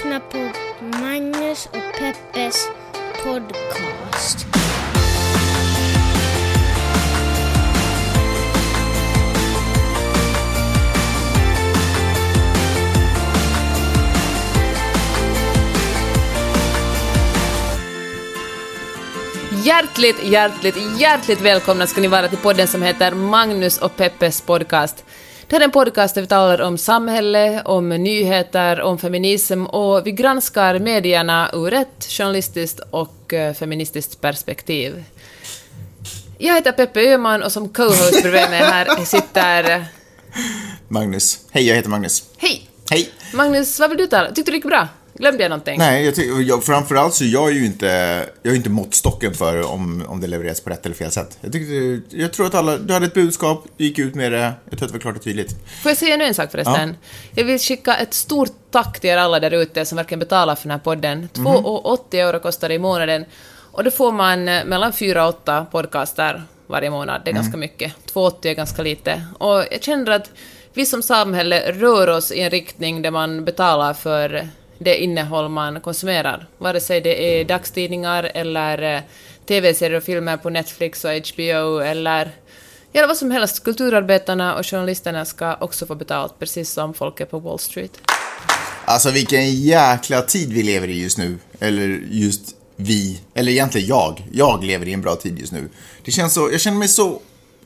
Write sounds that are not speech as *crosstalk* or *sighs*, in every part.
lyssnar på Magnus och Peppes podcast. Hjärtligt, hjärtligt, hjärtligt välkomna ska ni vara till podden som heter Magnus och Peppes podcast. Det här är en podcast där vi talar om samhälle, om nyheter, om feminism och vi granskar medierna ur ett journalistiskt och eh, feministiskt perspektiv. Jag heter Peppe Öhman och som co-host bredvid mig här sitter... Magnus. Hej, jag heter Magnus. Hej! Hej. Magnus, vad vill du tala? Tyckte du det gick bra? Glömde jag någonting? Nej, jag tycker, jag, framförallt så jag är ju inte, jag är inte måttstocken för om, om det levereras på rätt eller fel sätt. Jag, tyckte, jag tror att alla, du hade ett budskap, du gick ut med det, jag tror att det var klart och tydligt. Får jag säga nu en sak förresten? Jag vill skicka ett stort tack till er alla där ute som verkligen betalar för den här podden. 2,80 euro kostar det i månaden. Och då får man eh, mellan 4 och 8 podcaster varje månad. Det är ganska mycket. 2,80 är ganska lite. Och jag känner att vi som samhälle rör oss i en riktning där man betalar för det innehåll man konsumerar. Vare sig det är dagstidningar eller eh, tv-serier och filmer på Netflix och HBO eller Ja, vad som helst. Kulturarbetarna och journalisterna ska också få betalt, precis som folket på Wall Street. Alltså vilken jäkla tid vi lever i just nu. Eller just vi, eller egentligen jag. Jag lever i en bra tid just nu. Det känns så, jag känner mig så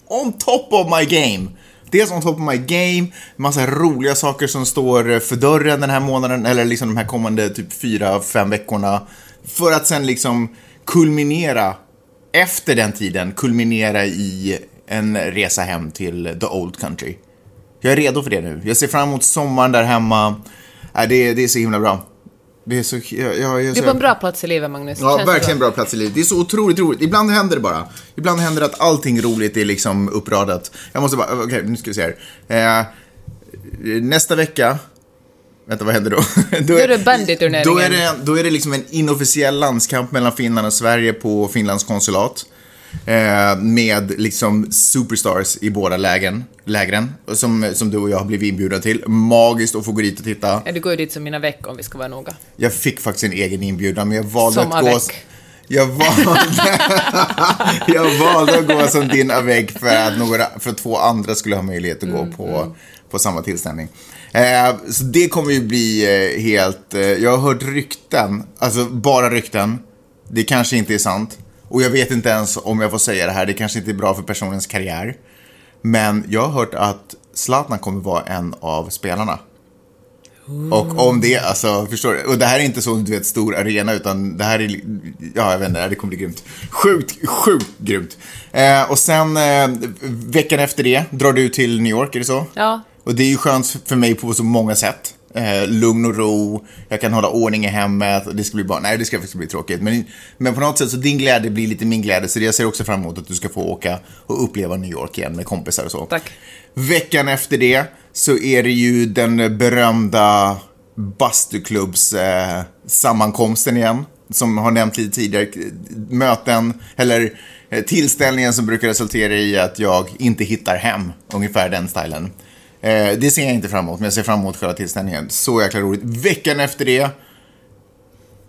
on top of my game. Dels on top of my game, massa roliga saker som står för dörren den här månaden, eller liksom de här kommande typ fyra, fem veckorna. För att sen liksom kulminera, efter den tiden, kulminera i en resa hem till the old country. Jag är redo för det nu. Jag ser fram emot sommaren där hemma. Äh, det, är- det är så himla bra. Det är så... Jag, jag, jag, Du är på en bra plats i livet, Magnus. Ja, Känns verkligen bra? plats i livet. Det är så otroligt roligt. Ibland händer det bara. Ibland händer det att allting roligt är liksom uppradat. Jag måste bara, okej, nu ska vi se här. Eh, nästa vecka, vänta vad händer då? *laughs* då, är det bandyturneringen. Då är det, då är det liksom en inofficiell landskamp mellan Finland och Sverige på Finlands konsulat. Eh, med liksom superstars i båda lägen, lägren, som, som du och jag har blivit inbjudna till. Magiskt att få gå dit och titta. Ja, du går ju dit som mina veck om vi ska vara noga. Jag fick faktiskt en egen inbjudan, men jag valde Som att gå... Jag valde, *laughs* jag valde att gå som din avec för att, några, för att två andra skulle ha möjlighet att gå på, på samma tillställning. Eh, så det kommer ju bli eh, helt... Eh, jag har hört rykten, alltså bara rykten. Det kanske inte är sant. Och jag vet inte ens om jag får säga det här, det kanske inte är bra för personens karriär. Men jag har hört att Zlatan kommer vara en av spelarna. Och om det, alltså, förstår du? Och det här är inte så, du vet, stor arena, utan det här är, ja, jag vet inte, det kommer bli grymt. Sjukt, sjukt grymt. Eh, och sen, eh, veckan efter det, drar du till New York, är det så? Ja. Och det är ju skönt för mig på så många sätt. Eh, lugn och ro, jag kan hålla ordning i hemmet, det ska bli bara, nej det ska faktiskt bli tråkigt. Men, men på något sätt så din glädje blir lite min glädje, så jag ser också fram emot att du ska få åka och uppleva New York igen med kompisar och så. Tack. Veckan efter det så är det ju den berömda bastuklubbs eh, sammankomsten igen. Som har nämnt lite tidigare. Möten, eller eh, tillställningen som brukar resultera i att jag inte hittar hem. Ungefär den stilen. Eh, det ser jag inte fram emot, men jag ser fram emot själva tillställningen. Så jäkla roligt. Veckan efter det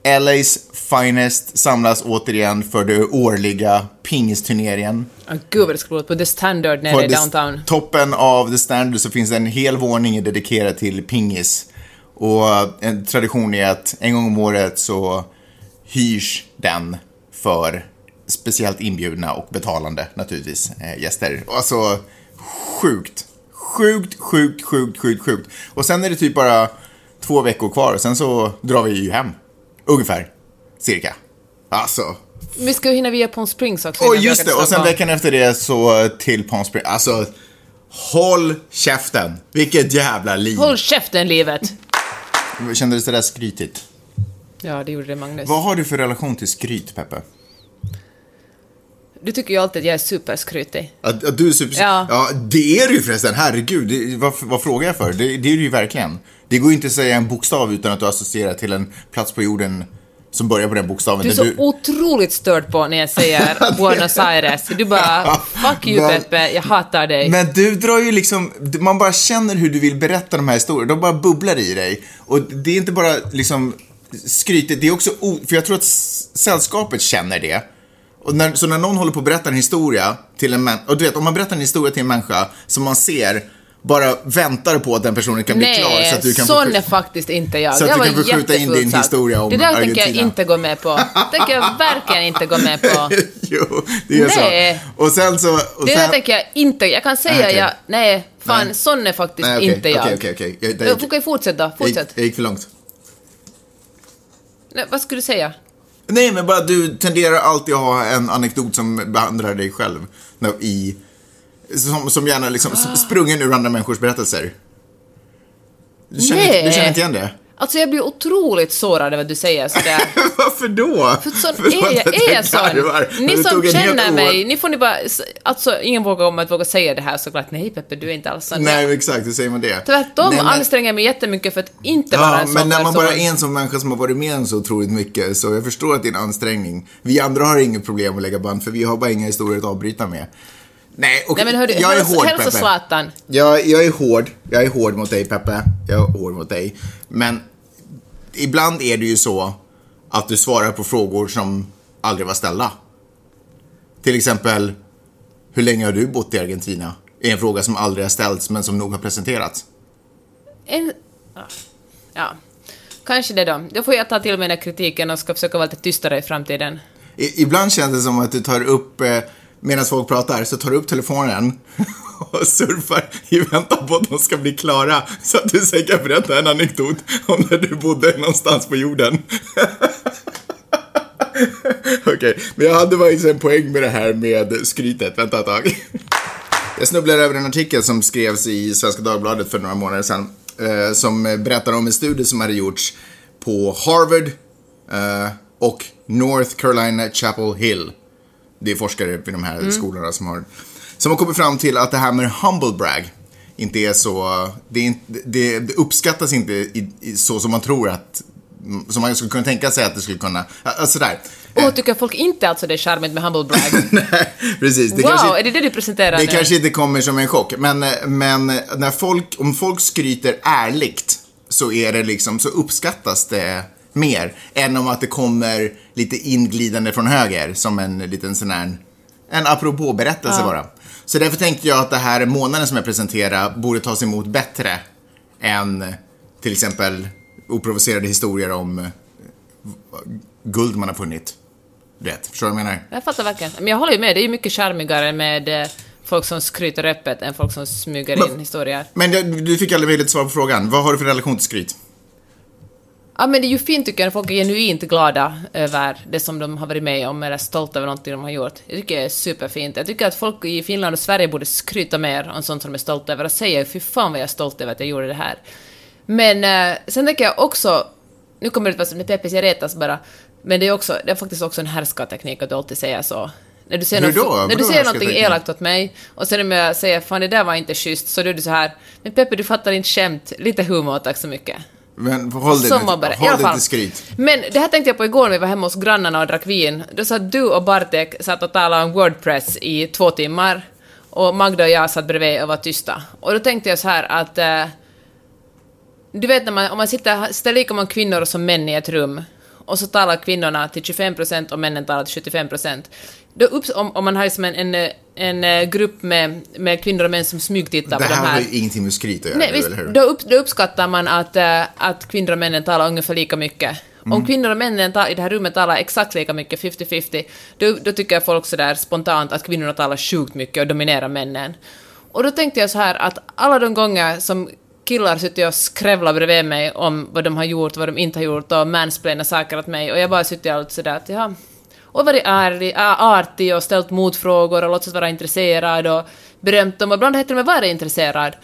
LA's Finest samlas återigen för den årliga pingisturneringen. Oh, gud vad det låta på The Standard nere På i det- downtown. toppen av The Standard så finns det en hel våning dedikerad till pingis. Och en tradition är att en gång om året så hyrs den för speciellt inbjudna och betalande naturligtvis eh, gäster. Alltså sjukt. Sjukt, sjukt, sjukt, sjukt, sjukt. Och sen är det typ bara två veckor kvar och sen så drar vi ju hem. Ungefär. Cirka. Alltså, Vi ska hinna via Palm Springs också. och just det, och sen veckan efter det så till Palm Springs. Alltså, håll käften. Vilket jävla liv. Håll käften, livet! Kändes det där skrytigt? Ja, det gjorde det, Magnus. Vad har du för relation till skryt, Peppe? Du tycker ju alltid att jag är superskrytig. Att, att du är super... Ja. ja, det är du ju förresten. Herregud, det, vad, vad frågar jag för? Det, det är du ju verkligen. Det går ju inte att säga en bokstav utan att du associerar till en plats på jorden som börjar på den bokstaven. Du är så otroligt störd på när jag säger *laughs* Buenos Aires. Du bara, fuck you Men- Peppe, jag hatar dig. Men du drar ju liksom, man bara känner hur du vill berätta de här historierna. De bara bubblar i dig. Och det är inte bara liksom skrytet, det är också, för jag tror att sällskapet känner det. Och när, så när någon håller på att berätta en historia till en människa, och du vet om man berättar en historia till en människa som man ser bara väntar på att den personen kan bli klar så att du kan sån skjut- är faktiskt inte jag. Så att det du kan få skjuta in din historia om Det där tänker jag Argentina. inte gå med på. Det tänker jag *laughs* verkligen inte gå med på. *laughs* jo, det är Nej. så. Och sen så... Och Det där tänker jag inte. Jag kan säga Nej, okej. jag, nej, fan, Nej. sån är faktiskt Nej, okej, inte jag. Okej, okej, okej. Jag- Du gick- kan ju fortsätta, jag fortsätt. Jag gick för långt. Nej, vad skulle du säga? Nej, men bara du tenderar alltid att ha en anekdot som behandlar dig själv. I, som, som gärna liksom Ah. sprungen ur andra människors berättelser. Du känner, Nej. inte- du känner inte igen det? Alltså jag blir otroligt sårad över att du säger sådär. *laughs* Varför då? För sån Förlåt är jag, är jag sån. Ni som känner år. mig, ni får ni bara, alltså ingen vågar om att våga säga det här såklart. Nej Peppe, du är inte alls sån. Nej, exakt, hur säger man det? Tvärtom Nej, men- anstränger jag mig jättemycket för att inte vara Ja, en sån men när man person. bara är en sån människa som har varit med om så otroligt mycket, så jag förstår att det är en ansträngning. Vi andra har inget problem att lägga band, för vi har bara inga historier att avbryta med. Nej, okej. Nej men hörru, jag är hård, hälsa Peppe. Zlatan. Jag, jag är hård. Jag är hård mot dig, Peppe. Jag är hård mot dig. Men ibland är det ju så att du svarar på frågor som aldrig var ställda. Till exempel, hur länge har du bott i Argentina? är en fråga som aldrig har ställts, men som nog har presenterats. En... ja. Kanske det då. Då får jag ta till mig den kritiken och ska försöka vara lite tystare i framtiden. I, ibland känns det som att du tar upp, eh, medan folk pratar, så tar du upp telefonen *laughs* och surfar i väntan på att de ska bli klara så att du sen kan berätta en anekdot om när du bodde någonstans på jorden. *laughs* Okej, men jag hade faktiskt en poäng med det här med skrytet. Vänta ett tag. Jag snubblade över en artikel som skrevs i Svenska Dagbladet för några månader sedan. Eh, som berättar om en studie som hade gjorts på Harvard eh, och North Carolina Chapel Hill. Det är forskare vid de här skolorna som har, som har kommit fram till att det här med humble brag inte är så, det, är inte, det, det uppskattas inte i, i, så som man tror att, som man skulle kunna tänka sig att det skulle kunna, alltså där. Åh, tycker folk inte alltså det är charmigt med humble brag? *laughs* Nej, precis. Det wow, kanske- är det det du presenterar det nu? kanske inte kommer som en chock, men, men när folk, om folk skryter ärligt så är det liksom, så uppskattas det mer än om att det kommer lite inglidande från höger som en liten sån här, en apropå-berättelse bara. Så därför tänkte jag att det här månaden som jag presenterar borde tas emot bättre än till exempel oprovocerade historier om eh, guld man har funnit. Du vet, förstår du vad jag menar? Jag fattar verkligen. Men jag håller ju med, det är ju mycket charmigare med eh, folk som skryter öppet än folk som smyger Men- in historier. Men du fick aldrig möjlighet att svara på frågan. Vad har du för relation till skryt? Ja, men det är ju fint tycker jag folk är genuint glada över det som de har varit med om eller stolta över någonting de har gjort. Jag tycker det är superfint. Jag tycker att folk i Finland och Sverige borde skryta mer om sånt som de är stolta över och säga fy fan vad jag är stolt över att jag gjorde det här. Men eh, sen tänker jag också, nu kommer det att vara som Peppis jag retas bara, men det är, också, det är faktiskt också en härskarteknik att du alltid säger så. När du säger, något- när du säger någonting elakt åt mig och sen om jag säger fan det där var inte schysst så då är du så här, men Peppe du fattar inte skämt, lite humor tack så mycket. Men håll dig, till, håll dig skryt. Men det här tänkte jag på igår när vi var hemma hos grannarna och drack vin. Då satt du och Bartek satt och talade om Wordpress i två timmar. Och Magda och jag satt bredvid och var tysta. Och då tänkte jag så här att... Eh, du vet när man, om man sitter, sitter lika många kvinnor som män i ett rum och så talar kvinnorna till 25% och männen talar till 75%. Då upps, om, om man har liksom en, en, en eh, grupp med, med kvinnor och män som smygtittar Det på de här här... har ju ingenting med skryt att göra Nej, visst, eller hur? då, upp, då uppskattar man att, eh, att kvinnor och männen talar ungefär lika mycket. Mm. Om kvinnor och männen i det här rummet talar exakt lika mycket, 50-50, då, då tycker folk sådär spontant att kvinnorna talar sjukt mycket och dominerar männen. Och då tänkte jag så här att alla de gånger som killar sitter och skrävlar bredvid mig om vad de har gjort, vad de inte har gjort och mansplainar saker åt mig och jag bara sitter alltid sådär att ja, och varit ärlig, artig och ställt motfrågor och låtsas vara intresserad och berömt dem och ibland har jag till och med varit intresserad.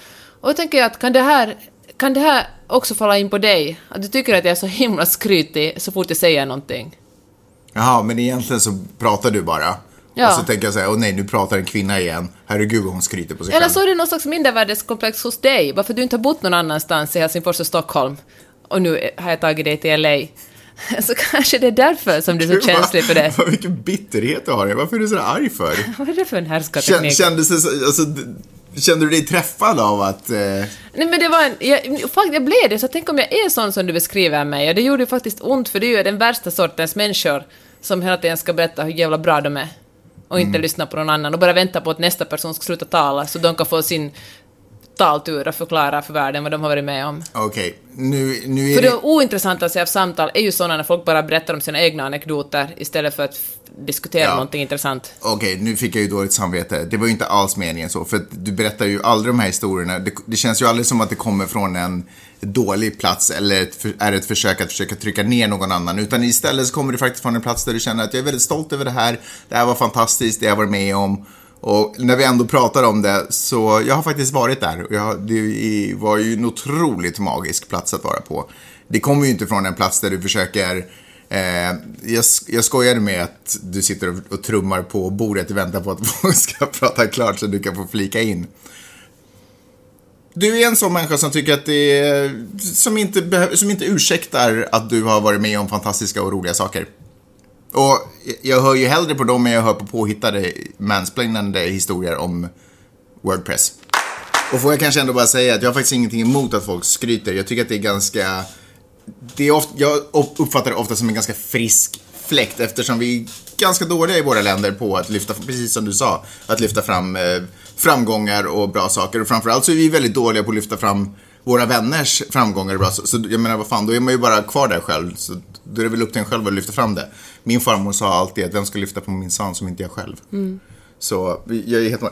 Och då tänker jag att kan det här kan det här också falla in på dig? Att du tycker att jag är så himla skrytig så fort jag säger någonting? Jaha, men egentligen så pratar du bara. Ja. Och så tänker jag så här, åh nej, nu pratar en kvinna igen. Herregud vad hon skryter på sig Eller själv. så är det någon slags mindervärdeskomplex hos dig, varför du inte har bott någon annanstans i Helsingfors och Stockholm. Och nu har jag tagit dig till LA. *laughs* Så kanske det är därför som du är så känslig för det. *laughs* Vad mycket bitterhet du har. Varför är du så arg för? *laughs* Vad är det för en härskarteknik? så- alltså, kände du dig träffad av att... Eh, Nej men det var en, jag, jag blev det, så tänk om jag är sån som du beskriver mig. Och det gjorde ju faktiskt ont, för du är den värsta sortens människor som hela tiden ska berätta hur jävla bra de är. Och inte Mm. lyssna på någon annan och bara vänta på att nästa person ska sluta tala så de kan få sin taltur och förklara för världen vad de har varit med om. Okej, nu, nu är För det... det ointressantaste av samtal är ju sådana när folk bara berättar om sina egna anekdoter istället för att diskutera Ja. någonting intressant. Okej, nu fick jag ju dåligt samvete. Det var ju inte alls meningen så, för att du berättar ju aldrig de här historierna. Det, det känns ju aldrig som att det kommer från en dålig plats eller ett, är ett försök att försöka trycka ner någon annan. Utan istället så kommer det faktiskt från en plats där du känner att jag är väldigt stolt över det här. Det här var fantastiskt, det jag var med om. Och när vi ändå pratar om det, så jag har faktiskt varit där. Jag, det var ju en otroligt magisk plats att vara på. Det kommer ju inte från en plats där du försöker Eh, jag, jag skojade med att du sitter och, och trummar på bordet och väntar på att *laughs* folk ska prata klart så du kan få flika in. Du är en sån människa som tycker att det är, som inte, som inte ursäktar att du har varit med om fantastiska och roliga saker. Och jag hör ju hellre på dem än jag hör på påhittade mansplainande historier om Wordpress. Och får jag kanske ändå bara säga att jag har faktiskt ingenting emot att folk skryter. Jag tycker att det är ganska... Det är ofta, jag uppfattar det ofta som en ganska frisk fläkt eftersom vi är ganska dåliga i våra länder på att lyfta, precis som du sa, att lyfta fram eh, framgångar och bra saker. Och framförallt så är vi väldigt dåliga på att lyfta fram våra vänners framgångar och bra saker. Så jag menar, vad fan, då är man ju bara kvar där själv. Så då är det väl upp till en själv att lyfta fram det. Min farmor sa alltid att vem ska lyfta på min son som inte jag själv. Så jag är helt.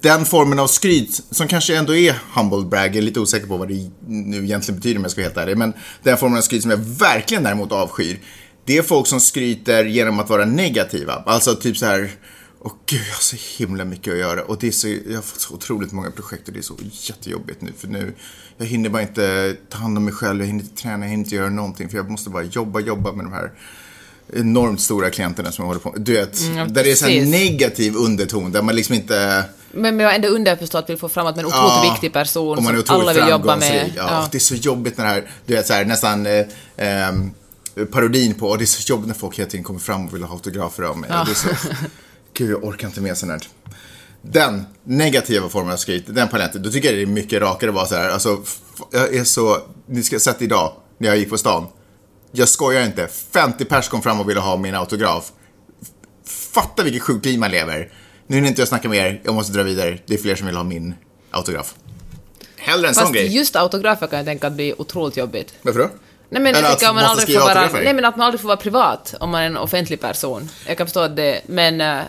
Den formen av skryt, som kanske ändå är humble brag, jag är lite osäker på vad det nu egentligen betyder om jag ska vara helt ärlig, men den formen av skryt som jag verkligen däremot avskyr, det är folk som skryter genom att vara negativa. Alltså typ så här, åh gud, jag har så himla mycket att göra och det är så, jag har fått så otroligt många projekt och det är så jättejobbigt nu, för nu, jag hinner bara inte ta hand om mig själv, jag hinner inte träna, jag hinner inte göra någonting, för jag måste bara jobba, jobba med de här enormt stora klienterna som jag håller på med. Du vet, Mm, där det är så här negativ underton, där man liksom inte... Men jag ändå underförstått vill få fram att man är en otroligt Ja, viktig person och som alla vill jobba med. framgångsrik. Ja, Det är så jobbigt när det här, du vet så här, nästan eh, ehm, parodin på, och det är så jobbigt när folk hela tiden kommer fram och vill ha autografer av mig. Och Det är så, *laughs* gud, jag orkar inte med sånt här. Den negativa formen av skryt, den paletten, då tycker jag det är mycket rakare att vara så här, alltså, jag är så, ni ska sett idag, när jag gick på stan. Jag skojar inte, 50 pers kom fram och ville ha min autograf. Fatta vilket sjukt liv man lever. Nu hinner inte jag snacka med er, jag måste dra vidare. Det är fler som vill ha min autograf. Hellre en sån Fast grej. just autografer kan jag tänka att blir otroligt jobbigt. Varför då? Nej men, Eller jag att man aldrig får vara, nej men att man aldrig får vara privat om man är en offentlig person. Jag kan förstå att det, men...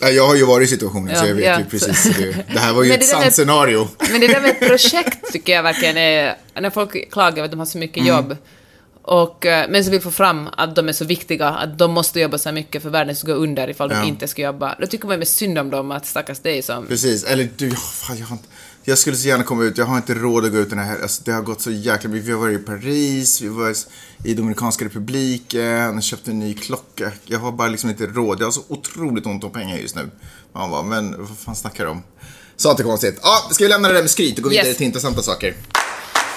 Ja, Jag har ju varit i situationen så Ja, jag vet ja. ju precis. Det, det här var ju ett sant scenario. Men det där med *laughs* projekt tycker jag verkligen är... När folk klagar över att de har så Mm. mycket jobb, och, eh, men så vill få fram att de är så viktiga, att de måste jobba så här mycket för världen ska gå under ifall Ja. de inte ska jobba. Då tycker man ju med synd om dem, att stackars dig som... Precis, eller du, ja, fan, jag, har jag skulle så gärna komma ut, jag har inte råd att gå ut den här, alltså, det har gått så jäkla mycket. Vi har varit i Paris, vi var i Dominikanska republiken, köpte en ny klocka. Jag har bara liksom inte råd, jag har så otroligt ont om pengar just nu. Man bara, men vad fan snackar du om? Så inte konstigt. Ja, ska vi lämna det där med skryt och gå Yes. vidare till intressanta saker?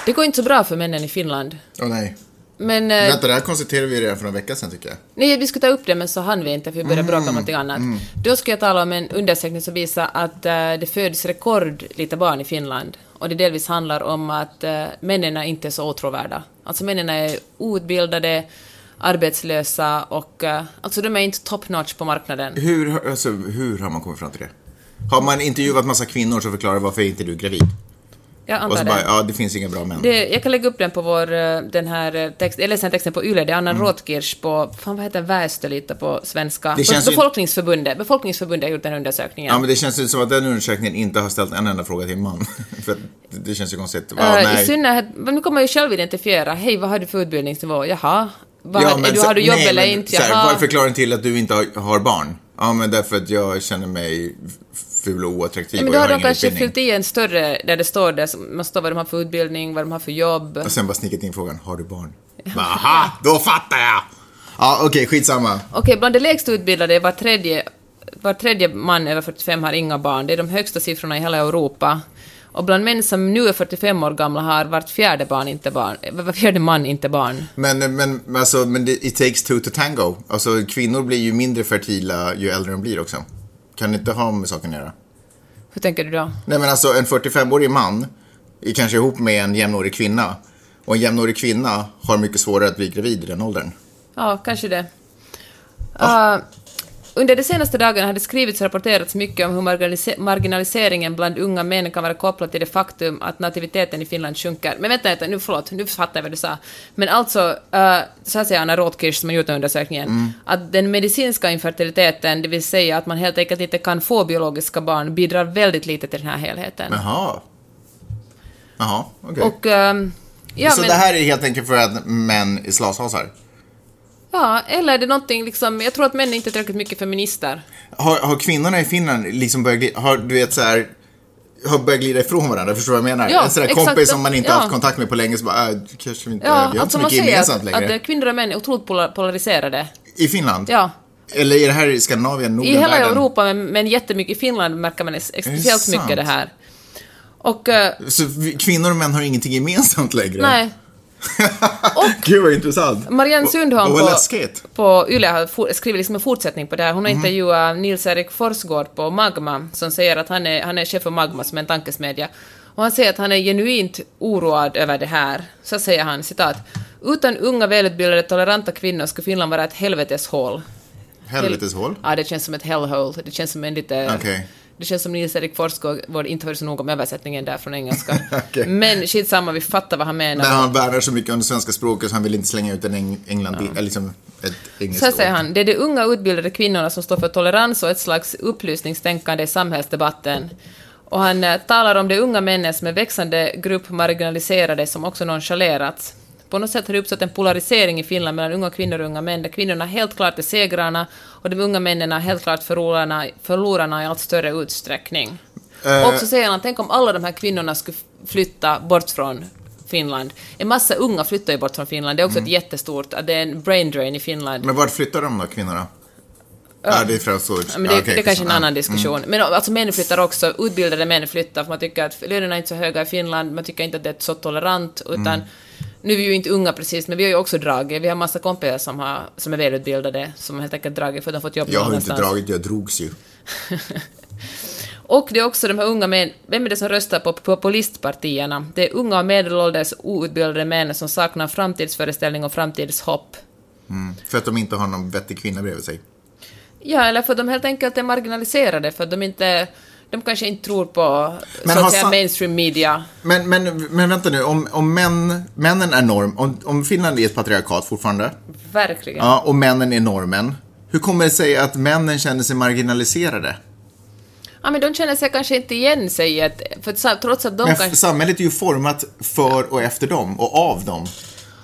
Det går inte så bra för männen i Finland. Åh nej. Men... eh, Vänta, det här konstaterade vi redan för några veckor sedan tycker jag. Nej, vi skulle ta upp det, men så hann vi inte, för vi började bråka Mm, om någonting annat. Då ska jag tala om en undersökning som visar att eh, det föds rekord lite barn i Finland. Och det delvis handlar om att uh, männen är inte är så åtråvärda. Alltså männen är outbildade, arbetslösa och uh, alltså de är inte top notch på marknaden. Hur, alltså, hur har man kommit fram till det? Har man intervjuat massa kvinnor som förklarar varför är inte du gravid? Jag Och antar så det. bara, ja det finns inga bra män. Det, jag kan lägga upp den på vår, eh, den här eh, text, jag läste den texten på YLE, det är Anna Mm. Rotkirch på, fan vad heter Väestöliitta på svenska? Det känns Befolkningsförbundet, Befolkningsförbundet har gjort den undersökningen. Ja, men det känns ju som att den undersökningen inte har ställt en enda fråga till en man. *laughs* För det, det känns ju konstigt. Ja, Eh, I nej. synnerhet, nu kommer man ju själv identifiera, hej vad har du för utbildningsnivå? Jaha, vad, Ja, men du, så- har du jobb nej, eller men inte? Så här, Jaha. vad är förklaringen till att du inte har, har barn? Ja, men därför att jag känner mig ful och oattraktiv Ja, men då har de kanske fyllt i en större, där det står som- man står vad de har för utbildning, vad de har för jobb. Och sen bara snicket in frågan, har du barn? Aha, då fattar jag! Ja, okej, skitsamma. Okej, bland de lägst utbildade, var tredje, var tredje man över 45 har inga barn. Det är de högsta siffrorna i hela Europa. Och bland män som nu är 45 år gamla har vart fjärde, barn inte barn, var fjärde man inte barn. Men, men, alltså, men it takes two to tango. Alltså kvinnor blir ju mindre fertila ju äldre de blir också. Kan det inte ha med saken att göra? Hur tänker du då? Nej men alltså en 45-årig man är kanske ihop med en jämnårig kvinna. Och en jämnårig kvinna har mycket svårare att bli gravid i den åldern. Ja, kanske det. Uh, under de senaste dagarna har det skrivits och rapporterats mycket om hur marginaliseringen bland unga män kan vara kopplad till det faktum att nativiteten i Finland sjunker. Men vänta, vänta nu, förlåt, nu fattar jag vad du sa. Men alltså, uh, så här säger Anna Rotkirch som har gjort undersökningen, mm. att den medicinska infertiliteten, det vill säga att man helt enkelt inte kan få biologiska barn, bidrar väldigt lite till den här helheten. Jaha. Jaha, okej. Okay. um, ja, så men... det här är helt enkelt för att män är slashasar? Ja, eller är det någonting liksom, jag tror att män är inte tillräckligt mycket feminister. Har, har kvinnorna i Finland liksom börjat glida, har du vet så här, har börjat glida ifrån varandra, förstår du vad jag menar? Ja, en sån där exakt, kompis som man inte ja. haft kontakt med på länge, så bara, äh, kanske vi inte, ja, vi har alltså inte så mycket gemensamt längre. Att, att kvinnor och män är otroligt polariserade. I Finland? Ja. Eller är det här i Skandinavien, Norden, I hela världen? Europa, men, men jättemycket. I Finland märker man speciellt mycket det här. Och, uh, så kvinnor och män har ingenting gemensamt längre? Nej. *laughs* och Gud vad intressant. Marianne Sundholm på, på Yle har skrivit liksom en fortsättning på det här. Hon har mm. intervjuat Nils-Erik Forsgård på Magma, som säger att han är, han är chef för Magma, som är en tankesmedja. Och han säger att han är genuint oroad över det här. Så säger han, citat, utan unga välutbildade toleranta kvinnor skulle Finland vara ett helveteshål. Helveteshål? Ja, det känns som ett hellhole. Det känns som en lite... Okay. Det känns som Nils-Erik Forsgård inte hört så noga om översättningen där från engelska. *laughs* okay. Men skitsamma, vi fattar vad han menar. Men han värnar så mycket om det svenska språket så han vill inte slänga ut en Eng England, ja. liksom ett engelskt Så säger han, det är de unga utbildade kvinnorna som står för tolerans och ett slags upplysningstänkande i samhällsdebatten. Och han eh, talar om de unga männen som en växande grupp marginaliserade som också nonchalerats. På något sätt har det uppstått en polarisering i Finland mellan unga kvinnor och unga män, där kvinnorna helt klart är segrarna och de unga männen är helt klart förlorarna, förlorarna i allt större utsträckning. Uh. Och så säger han, tänk om alla de här kvinnorna skulle flytta bort från Finland. En massa unga flyttar ju bort från Finland, det är också mm. ett jättestort, det är en brain drain i Finland. Men vart flyttar de då, kvinnorna? Ja, det är främst så. Men det, okay, det är kanske en annan diskussion. Mm. Men alltså män flyttar också, utbildade män flyttar, för man tycker att lönerna är inte så höga i Finland, man tycker inte att det är så tolerant, utan mm. Nu är vi ju inte unga precis, men vi har ju också dragit. Vi har massa kompisar som, har, som är välutbildade, som helt enkelt dragit för att de fått jobb Jag har inte dragit, jag drogs ju. *laughs* och det är också de här unga män, vem är det som röstar på populistpartierna? Det är unga och medelålders outbildade män som saknar framtidsföreställning och framtidshopp. Mm, för att de inte har någon vettig kvinna bredvid sig. Ja, eller för att de helt enkelt är marginaliserade, för att de inte de kanske inte tror på men så att säga, mainstream media. Men, men, men vänta nu, om, om män, männen är norm, om, om Finland är ett patriarkat fortfarande. Verkligen. Ja, och männen är normen. Hur kommer det sig att männen känner sig marginaliserade? Ja, men de känner sig kanske inte igen sig i ett, för trots att de men kanske... samhället är ju format för och efter dem och av dem.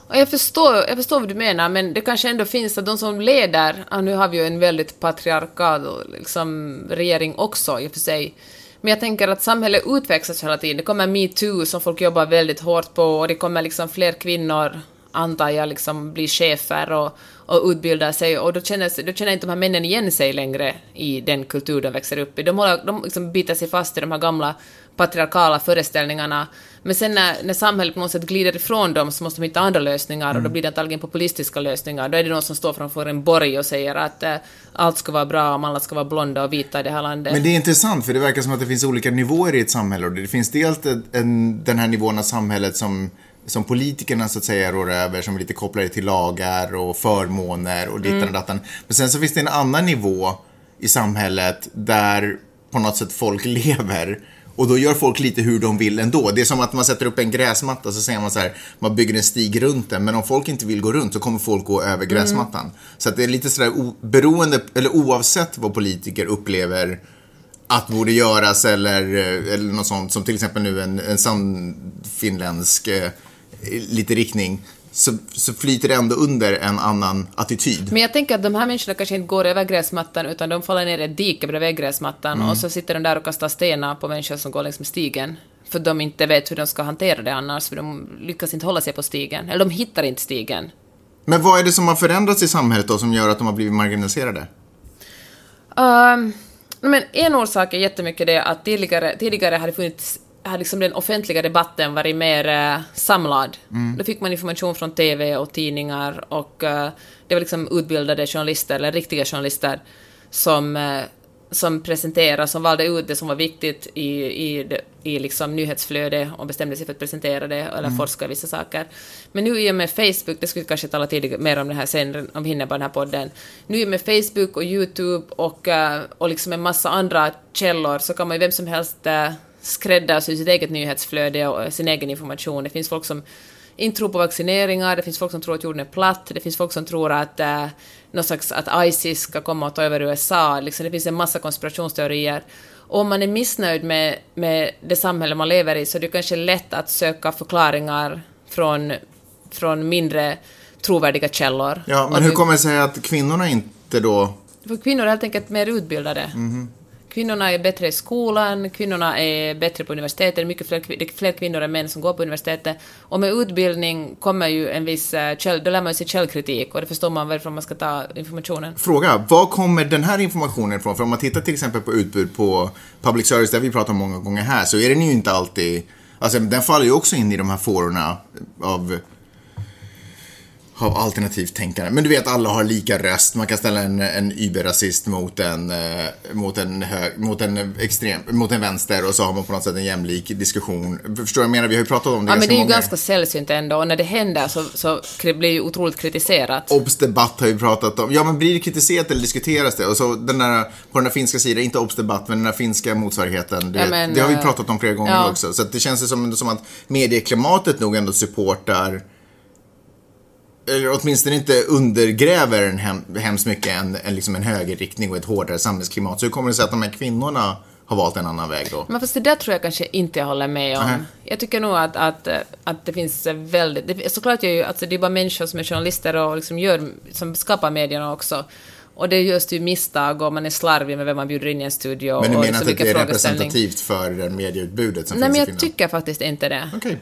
Och jag, förstår, jag förstår vad du menar, men det kanske ändå finns att de som leder, ja, nu har vi ju en väldigt patriarkal liksom, regering också i och för sig, men jag tänker att samhället utvecklas hela tiden. Det kommer metoo som folk jobbar väldigt hårt på och det kommer liksom fler kvinnor, antar jag, liksom bli chefer och, och utbilda sig och då känner, då känner inte de här männen igen sig längre i den kultur de växer upp i. De, håller, de liksom biter sig fast i de här gamla patriarkala föreställningarna men sen när, när samhället på något sätt glider ifrån dem så måste de hitta andra lösningar mm. och då mm. blir det antagligen populistiska lösningar. Då är det någon som står framför en borg och säger att eh, allt ska vara bra om alla ska vara blonda och vita i det här landet. Men det är intressant för det verkar som att det finns olika nivåer i ett samhälle och det finns dels en, den här nivån av samhället som som politikerna så att säga rår över som är lite kopplade till lagar och förmåner och dittan och datten. Men sen så finns det en annan nivå i samhället där på något sätt folk *laughs* lever och då gör folk lite hur de vill ändå. Det är som att man sätter upp en gräsmatta så säger man så här, man bygger en stig runt den. Men om folk inte vill gå runt så kommer folk gå över gräsmattan. Mm. Så att det är lite sådär beroende, eller oavsett vad politiker upplever att borde göras eller, eh, eller något sånt. Som till exempel nu en, en sann finländsk eh, lite riktning så, så flyter det ändå under en annan attityd. Men jag tänker att de här människorna kanske inte går över gräsmattan utan de faller ner i ett dike bredvid gräsmattan mm. och så sitter de där och kastar stenar på människor som går längs med stigen. För de inte vet hur de ska hantera det annars, för de lyckas inte hålla sig på stigen. Eller de hittar inte stigen. Men vad är det som har förändrats i samhället då som gör att de har blivit marginaliserade? Um, men en orsak är jättemycket det att tidigare, tidigare har det funnits liksom den offentliga debatten varit mer eh, samlad. Då fick man information från TV och tidningar och eh, det var liksom utbildade journalister, eller riktiga journalister, som, eh, som presenterade, som valde ut det som var viktigt i, i, i liksom nyhetsflödet och bestämde sig för att presentera det eller forska i vissa saker. Men nu i och med Facebook, det skulle vi kanske tala tidigare, mer om det här sen, om vi hinner på den här podden. Nu i och med Facebook och YouTube och, eh, och liksom en massa andra källor så kan man ju vem som helst eh, skräddarsy sitt eget nyhetsflöde och sin egen information. Det finns folk som inte tror på vaccineringar, det finns folk som tror att jorden är platt, det finns folk som tror att, eh, slags, att ISIS ska komma och ta över USA, liksom, det finns en massa konspirationsteorier. Och om man är missnöjd med, med det samhälle man lever i så är det kanske lätt att söka förklaringar från, från mindre trovärdiga källor. Ja, Och men hur kommer det sig att kvinnorna inte då... för kvinnor är helt enkelt mer utbildade. Kvinnorna är bättre i skolan, kvinnorna är bättre på universitetet, det är mycket fler, det är fler kvinnor än män som går på universitetet. Och med utbildning kommer ju en viss, eh, käll, då lär man sig källkritik och det förstår man varifrån man ska ta informationen. Fråga, var kommer den här informationen ifrån? För om man tittar till exempel på utbud på public service, där vi pratar om många gånger här, så är den ju inte alltid... Alltså den faller ju också in i de här fårorna av, av alternativt tänkande. Men du vet, alla har lika röst. Man kan ställa en, en überrasist mot en, eh, mot, en hög, mot en extrem, mot en vänster och så har man på något sätt en jämlik diskussion. Förstår du vad jag menar? Vi har ju pratat om det Ja, men det är ju många ganska sällsynt ändå och när det händer så, så blir det ju otroligt kritiserat. Obs debatt har ju pratat om. Ja, men blir det kritiserat eller diskuteras det? Och så den där, på den där finska sidan, inte obs debatt, men den där finska motsvarigheten. Det, Ja, men, det har vi eh, pratat om flera gånger ja. också. Så det känns ju som, som att medieklimatet nog ändå supportar eller åtminstone inte undergräver en hem, hemskt mycket en, en, liksom en högerriktning och ett hårdare samhällsklimat. Så hur kommer det sig att de här kvinnorna har valt en annan väg då? Men fast det där tror jag kanske inte jag håller med om. Nähä. Jag tycker nog att, att, att det finns väldigt... Det, såklart är ju, alltså det är bara människor som är journalister och liksom gör, som skapar medierna också. Och det görs ju misstag och man är slarvig med vem man bjuder in i en studio. Men du menar liksom inte att det är representativt för det medieutbudet som Nej, finns men i jag tycker faktiskt inte det. Okej.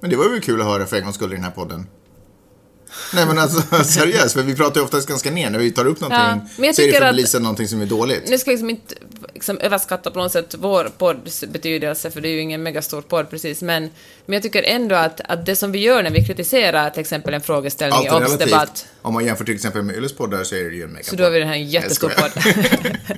Men det var ju kul att höra för en gångs skull i den här podden. Nej men alltså *laughs* seriöst, för vi pratar ju oftast ganska ner när vi tar upp någonting. Ja, men jag så är det för att belysa någonting som är dåligt. Nu ska jag liksom inte liksom överskatta på något sätt vår podds betydelse, för det är ju ingen megastor podd precis, men, men jag tycker ändå att, att det som vi gör när vi kritiserar till exempel en frågeställning i debatt. Om man jämför till exempel med Ylles poddar så är det ju en megapodd. så då har vi den här jättestor podd. *laughs*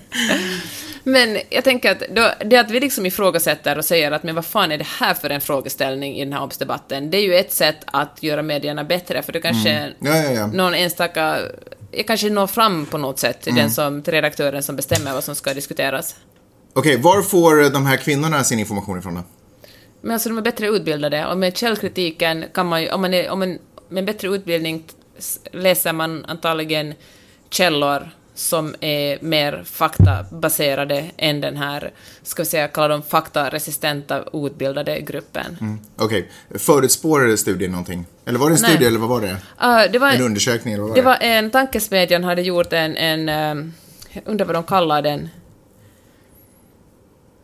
*laughs* Men jag tänker att då, det att vi liksom ifrågasätter och säger att men vad fan är det här för en frågeställning i den här obsdebatten, det är ju ett sätt att göra medierna bättre, för då kanske Mm. Ja, ja, ja. någon enstaka, jag kanske når fram på något sätt Mm. den som, till redaktören som bestämmer vad som ska diskuteras. Okej, var får de här kvinnorna sin information ifrån då? Men alltså de är bättre utbildade och med källkritiken kan man ju, om man är, om man, med bättre utbildning läser man antagligen källor som är mer faktabaserade än den här, ska vi säga, kalla dem faktaresistenta outbildade gruppen. Okej, förutspår studien någonting? Eller var det en Nej. studie eller vad var det? Ah, det var, En undersökning eller vad var det det? var en, Tankesmedjan hade gjort en, en um, jag undrar vad de kallar den.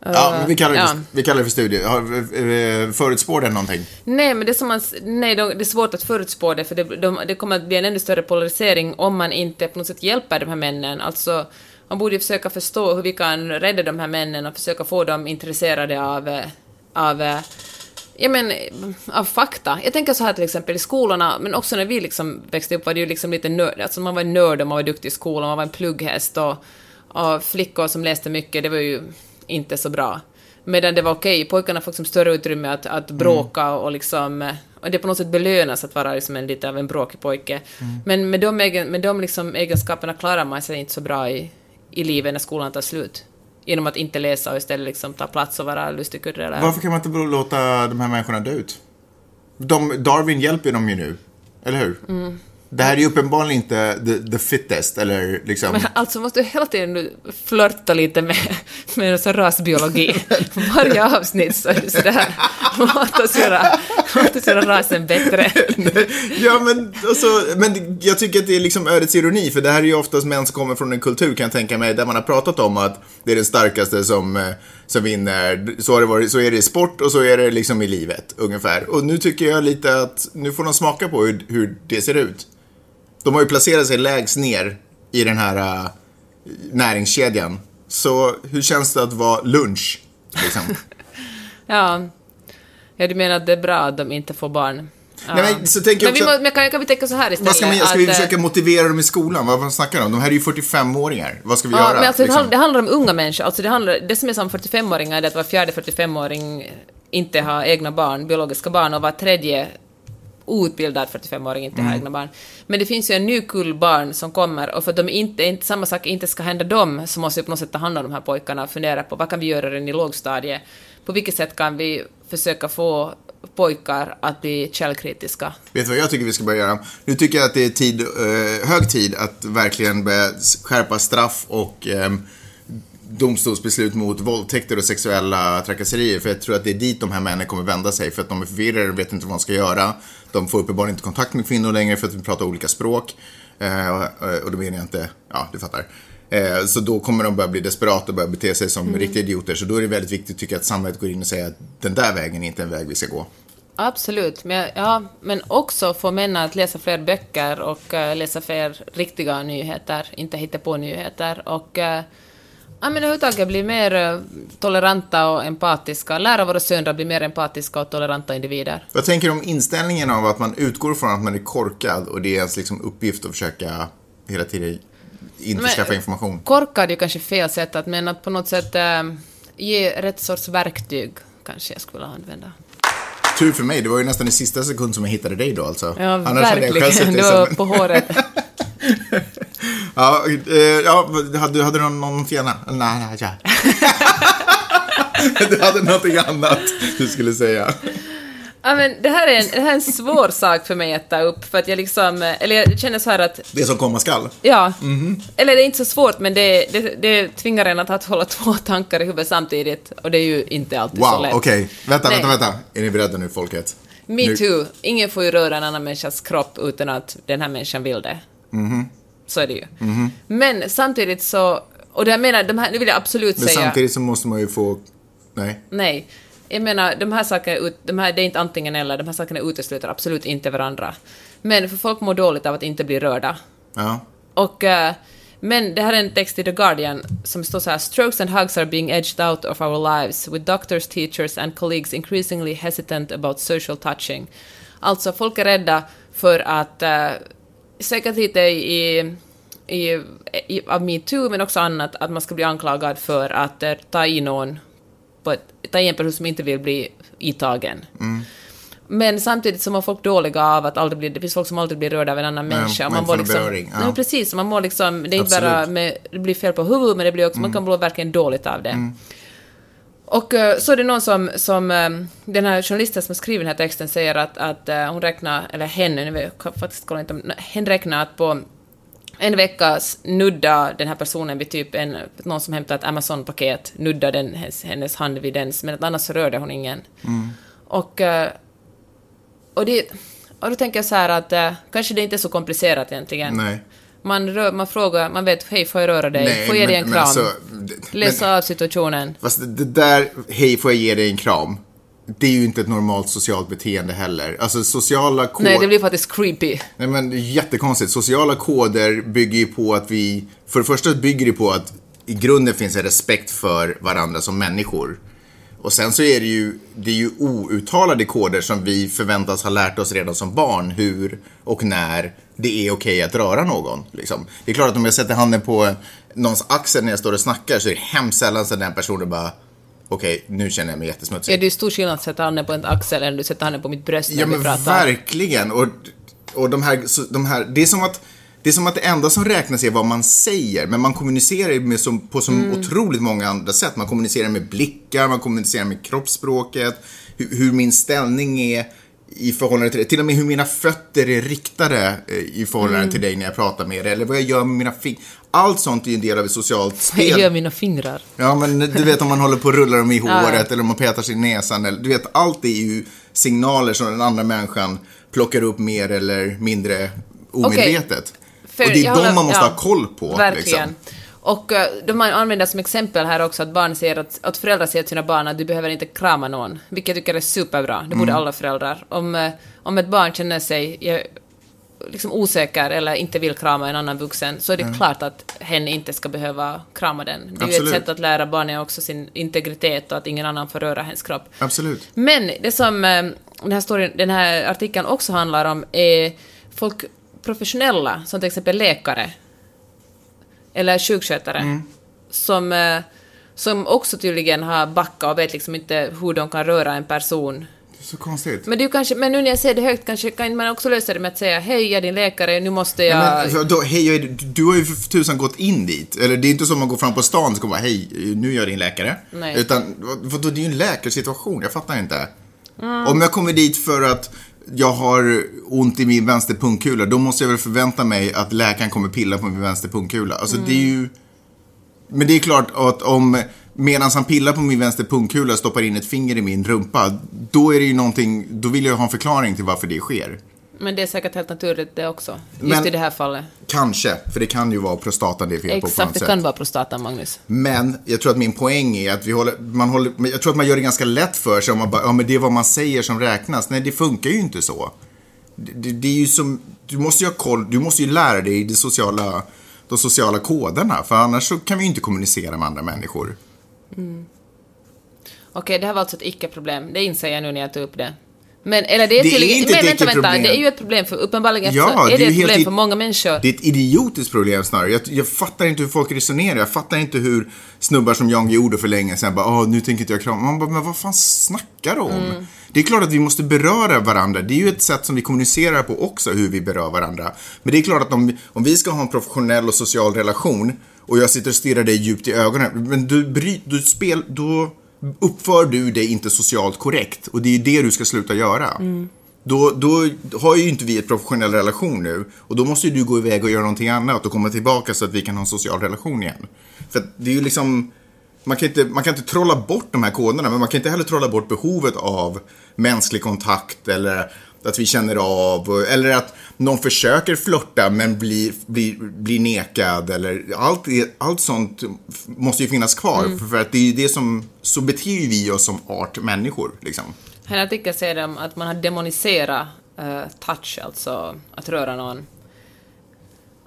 Ja, men vi kallar det, ja. för, vi kallar det för studie. Eh, Förutspår den någonting? Nej, men det är, som man, nej, de- det är svårt att förutspå det, för det, de, det kommer att bli en ännu större polarisering om man inte på något sätt hjälper de här männen. Alltså, man borde ju försöka förstå hur vi kan rädda de här männen och försöka få dem intresserade av, eh, av eh, Ja men, av fakta. Jag tänker så här till exempel i skolorna, men också när vi liksom växte upp var det ju liksom lite nörd, alltså man var en nörd och man var duktig i skolan, man var en plugghäst och, och flickor som läste mycket, det var ju inte så bra. Medan det var okej, pojkarna fick som större utrymme att, att bråka och liksom, och det på något sätt belönas att vara liksom en, lite av en bråkig pojke. Men med de, egen, med de liksom egenskaperna klarar man sig inte så bra i, i livet när skolan tar slut. Genom att inte läsa och istället liksom ta plats och vara lustigkurre eller... Varför kan man inte låta de här människorna dö ut? De, Darwin hjälper dem ju nu, eller hur? Mm. Det här är ju uppenbarligen inte the, the fittest, eller liksom... Men alltså måste du hela tiden flörta lite med, med sån rasbiologi. Varje avsnitt så är det sådär, låt oss göra, låt oss göra rasen bättre. ja, men, alltså, men jag tycker att det är liksom ödets ironi, för det här är ju oftast män som kommer från en kultur, kan jag tänka mig, där man har pratat om att det är den starkaste som, eh, som vinner. Så, har det varit, så är det i sport och så är det liksom i livet, ungefär. Och nu tycker jag lite att, nu får de smaka på hur, hur det ser ut. De har ju placerat sig lägst ner i den här uh, näringskedjan. Så hur känns det att vara lunch? Liksom? *laughs* Ja. Ja, du menar att det är bra att de inte får barn? Nej, men så tänker men, vi också- må, men kan, kan vi tänka så här istället? Vad ska, man, ska vi att, eh, försöka motivera dem i skolan? Vad, vad snackar de om? De här är ju 45-åringar. Vad ska vi göra? men alltså, det, liksom? handlar, det handlar om unga människor. Alltså, det, handlar, det som är som 45-åringar är att var fjärde 45-åring inte har egna barn, biologiska barn, och var tredje outbildad 45-åring inte Mm. har egna barn. Men det finns ju en ny kull barn som kommer, och för att de inte, inte, samma sak inte ska hända dem, så måste vi på något sätt ta hand om de här pojkarna och fundera på vad kan vi göra redan i lågstadiet? På vilket sätt kan vi försöka få pojkar att bli källkritiska? Vet du vad jag tycker vi ska börja göra? Nu tycker jag att det är tid, eh, hög tid att verkligen börja skärpa straff och eh, domstolsbeslut mot våldtäkter och sexuella trakasserier. För jag tror att det är dit de här männen kommer vända sig. För att de är förvirrade och vet inte vad de ska göra. De får uppenbarligen inte kontakt med kvinnor längre för att vi pratar olika språk. Eh, och, eh, då menar jag inte, ja du fattar. Eh, så då kommer de börja bli desperata och börja bete sig som riktiga idioter. Så då är det väldigt viktigt tycker jag att samhället går in och säger att den där vägen är inte en väg vi ska gå. Absolut, men, ja, men också få män att läsa fler böcker och eh, läsa fler riktiga nyheter, inte hitta på nyheter. Och uh, ja, men överhuvudtaget bli mer eh, toleranta och empatiska, lära våra söner att bli mer empatiska och toleranta individer. Vad tänker du om inställningen av att man utgår från att man är korkad och det är ens liksom uppgift att försöka hela tiden inte Men- skaffa information? Korkad är ju kanske fel sätt att, men att på något sätt eh, ge rätt sorts verktyg kanske jag skulle använda. Tur för mig, det var ju nästan i sista sekund som jag hittade dig då alltså. Ja, Annars verkligen. Det var på håret. *laughs* ja, eh, ja, hade, hade du någon, någon fjärna? Nej, nej, ja. *laughs* *laughs* Du hade någonting annat du skulle säga. Ja, men det, här är en, det här är en svår sak för mig att ta upp, för att jag liksom, eh, eller jag känner så här att Det som komma skall. Ja. Mhm. Eller det är inte så svårt, men det, det, det tvingar en att hålla två tankar i huvudet samtidigt, och det är ju inte alltid så Wow, lätt. okej. Vänta, Nej. vänta, vänta. Är ni beredda nu, folket? Me Nu- too. Ingen får ju röra en annan människas kropp utan att den här människan vill det. Mhm. Så är det ju. Men samtidigt så, och det jag menar, de här, nu vill jag absolut Men säga... samtidigt så måste man ju få... Nej. Nej. Jag menar, de här sakerna, de här, det är inte antingen eller, de här sakerna utesluter absolut inte varandra. Men för folk mår dåligt av att inte bli rörda. Ja. Och, eh, men det här är en text i The Guardian som står så här “Strokes and hugs are being edged out of our lives, with doctors, teachers and colleagues increasingly hesitant about social touching”. Alltså, folk är rädda för att, uh, säkert lite i, i, i, av metoo, men också annat, att man ska bli anklagad för att eh, ta i någon, på ett, en person som inte vill bli itagen. Men samtidigt så mår folk dåliga av att aldrig bli, det finns folk som aldrig blir rörda av en annan Nej, människa. och man mår beröring, ja. Nej, precis. Man mår liksom, det är inte bara med, det blir fel på huvudet, men det blir också, man kan må verkligen dåligt av det. Och eh, så är det någon som, som eh, den här journalisten som har skrivit den här texten säger att, att eh, hon räknar, eller hen, jag faktiskt kolla inte hen räknar att på en vecka nudda den här personen vid typ en, någon som hämtar ett Amazon-paket, nudda den, hennes, hand vid dens, men annars rörde hon ingen. Och, eh, och, det, och då tänker jag så här att eh, kanske det inte är så komplicerat egentligen. Nej. Man, rör, man frågar, man vet, hej, får jag röra dig? Nej, får jag ge dig en kram? alltså, Läsa av situationen. Fast det där, hej får jag ge dig en kram. Det är ju inte ett normalt socialt beteende heller. Alltså sociala koder... Nej, det blir faktiskt creepy. Nej men det är jättekonstigt. Sociala koder bygger ju på att vi... För det första bygger det på att i grunden finns en respekt för varandra som människor. Och sen så är det ju, det är ju outtalade koder som vi förväntas ha lärt oss redan som barn hur och när det är okej att röra någon. Liksom. Det är klart att om jag sätter handen på någons axel när jag står och snackar så är det hemskt sällan så den personen bara okej, nu känner jag mig jättesmutsig. Ja, det är stor skillnad att sätta handen på en axel än du sätter handen på mitt bröst när Ja vi men pratar. verkligen. Och, och de här, så, de här, det är som att det är som att det enda som räknas är vad man säger, men man kommunicerar med som, på så Mm. otroligt många andra sätt. Man kommunicerar med blickar, man kommunicerar med kroppsspråket, hur, hur min ställning är i förhållande till dig. Till och med hur mina fötter är riktade eh, i förhållande Mm. till dig när jag pratar med dig, eller vad jag gör med mina fingrar. Allt sånt är ju en del av ett socialt *laughs* Jag spel. gör mina fingrar. Ja, men du vet om man håller på och rullar dem i *laughs* håret eller om man petar sig i näsan. Eller, du vet, allt är ju signaler som den andra människan plockar upp mer eller mindre omedvetet. För och det är jag de håller- man måste ja, ha koll på. Verkligen. Liksom. Och uh, de använder som exempel här också att barn säger att, att föräldrar säger till sina barn att du behöver inte krama någon, vilket jag tycker är superbra. Det Mm. borde alla föräldrar. Om, eh, om ett barn känner sig, liksom osäker eller inte vill krama en annan vuxen så är det klart att hen inte ska behöva krama den. Det är ju ett sätt att lära barnen också sin integritet och att ingen annan får röra hens kropp. Absolut. Men det som eh, den här, storyn, den här artikeln också handlar om är folk professionella, som till exempel läkare eller sjukskötare, som, eh, som också tydligen har backat och vet liksom inte hur de kan röra en person. Det är så konstigt. Men, ju kanske, men nu när jag säger det högt kanske kan man också lösa det med att säga hej, jag är din läkare, nu måste jag... Men, alltså, då, hej, jag är, du har ju för tusan gått in dit. Eller det är inte som man går fram på stan och kommer hej, nu är jag din läkare. Nej. Utan, vad- vadå, det är ju en läkarsituation, jag fattar inte. Om jag kommer dit för att jag har ont i min vänster pungkula, då måste jag väl förvänta mig att läkaren kommer pilla på min vänster pungkula. Alltså det är ju... Men det är klart att om, medan han pillar på min vänster pungkula och stoppar in ett finger i min rumpa, då är det ju någonting, då vill jag ha en förklaring till varför det sker. Men det är säkert helt naturligt det också. Just Men- i det här fallet. Kanske, för det kan ju vara prostatan det är fel på på Exakt, det sätt. kan vara prostatan, Magnus. Men jag tror att min poäng är att vi håller, man håller, jag tror att man gör det ganska lätt för sig om man bara, ja men det är vad man säger som räknas. Nej, det funkar ju inte så. Det, det, det är ju som, du måste ju ha koll, du måste ju lära dig de sociala, de sociala koderna, för annars så kan vi ju inte kommunicera med andra människor. Okej, det här var alltså ett icke-problem. Det inser jag nu när jag tog upp det. Men, eller det är Det är inte men vänta, vänta. icke-problem. Det är ju ett problem för uppenbarligen Ja, så är det, det är ett problem för många människor. Det är ett idiotiskt problem snarare. Jag, jag fattar inte hur folk resonerar. Jag fattar inte hur snubbar som jag gjorde för länge sedan bara, åh, nu tänker inte jag krama. Man bara, men vad fan snackar du om? Det är klart att vi måste beröra varandra. Det är ju ett sätt som vi kommunicerar på också, hur vi berör varandra. Men det är klart att om, om vi ska ha en professionell och social relation och jag sitter och stirrar dig djupt i ögonen, men du, bry, du spel, då uppför du dig inte socialt korrekt. Och det är ju det du ska sluta göra. Då, då har ju inte vi en professionell relation nu och då måste ju du gå iväg och göra någonting annat och komma tillbaka så att vi kan ha en social relation igen. För det är ju liksom, man kan, inte, man kan inte trolla bort de här koderna men man kan inte heller trolla bort behovet av mänsklig kontakt eller att vi känner av eller att någon försöker flörta men blir, blir, blir nekad eller allt, allt sånt måste ju finnas kvar för att det är ju det som, så beter vi oss som art människor liksom. Här artikeln säger de att man har demoniserat eh, touch, alltså att röra någon.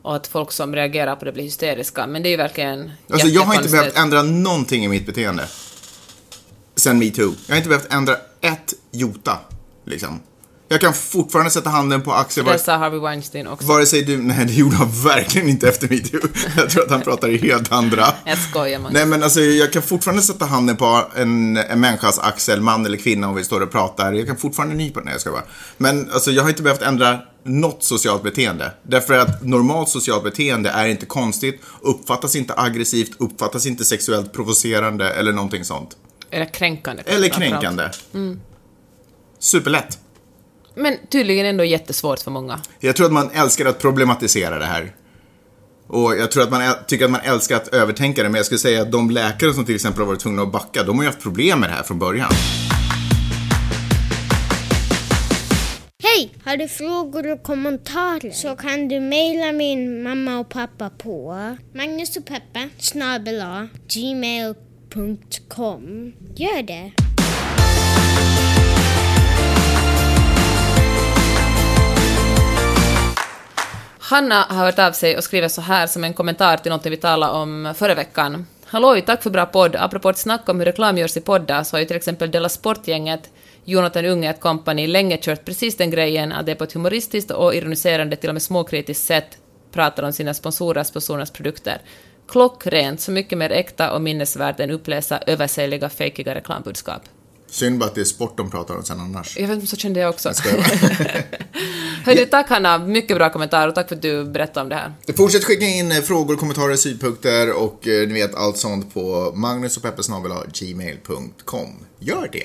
Och att folk som reagerar på det blir hysteriska. Men det är ju verkligen Alltså jag har inte behövt ändra någonting i mitt beteende. Sen metoo. Jag har inte behövt ändra ett jota, liksom. Jag kan fortfarande sätta handen på axeln. Det sa Harvey Weinstein också. vare sig du... Nej, det gjorde han verkligen inte efter metoo. Jag tror att han pratar i helt andra... Jag skojar, man. Nej, men alltså jag kan fortfarande sätta handen på en, en människas axel, man eller kvinna, om vi står och pratar. Jag kan fortfarande nypa den, jag ska bara. Men alltså jag har inte behövt ändra något socialt beteende. Därför att normalt socialt beteende är inte konstigt, uppfattas inte aggressivt, uppfattas inte sexuellt provocerande eller någonting sånt. Eller kränkande. Eller kränkande. Superlätt. Men tydligen ändå jättesvårt för många. Jag tror att man älskar att problematisera det här. Och jag tror att man tycker att man älskar att övertänka det, men jag skulle säga att de läkare som till exempel har varit tvungna att backa, de har ju haft problem med det här från början. Hej! Har du frågor och kommentarer så kan du mejla min mamma och pappa på Magnus och Peppe snabel gmail.com. Gör det! Hanna har hört av sig och skriver så här som en kommentar till något vi talade om förra veckan. Halloj, tack för bra podd. Apropå ett snack om hur reklam görs i poddar så har ju till exempel Della Sport-gänget Jonathan Unge kompani länge kört precis den grejen att det på ett humoristiskt och ironiserande, till och med småkritiskt sätt pratar om sina sponsorers sponsorernas produkter. Klockrent, så mycket mer äkta och minnesvärt än uppläsa översägliga, fejkiga reklambudskap. Synd bara att det är sport de pratar om sen annars. Jag vet, så kände jag också. Jag. *laughs* Hörru, tack Hanna, mycket bra kommentar och tack för att du berättade om det här. Fortsätt skicka in eh, frågor, kommentarer, synpunkter och eh, ni vet allt sånt på magnusochpeppesnabel.gmail.com. Gör det!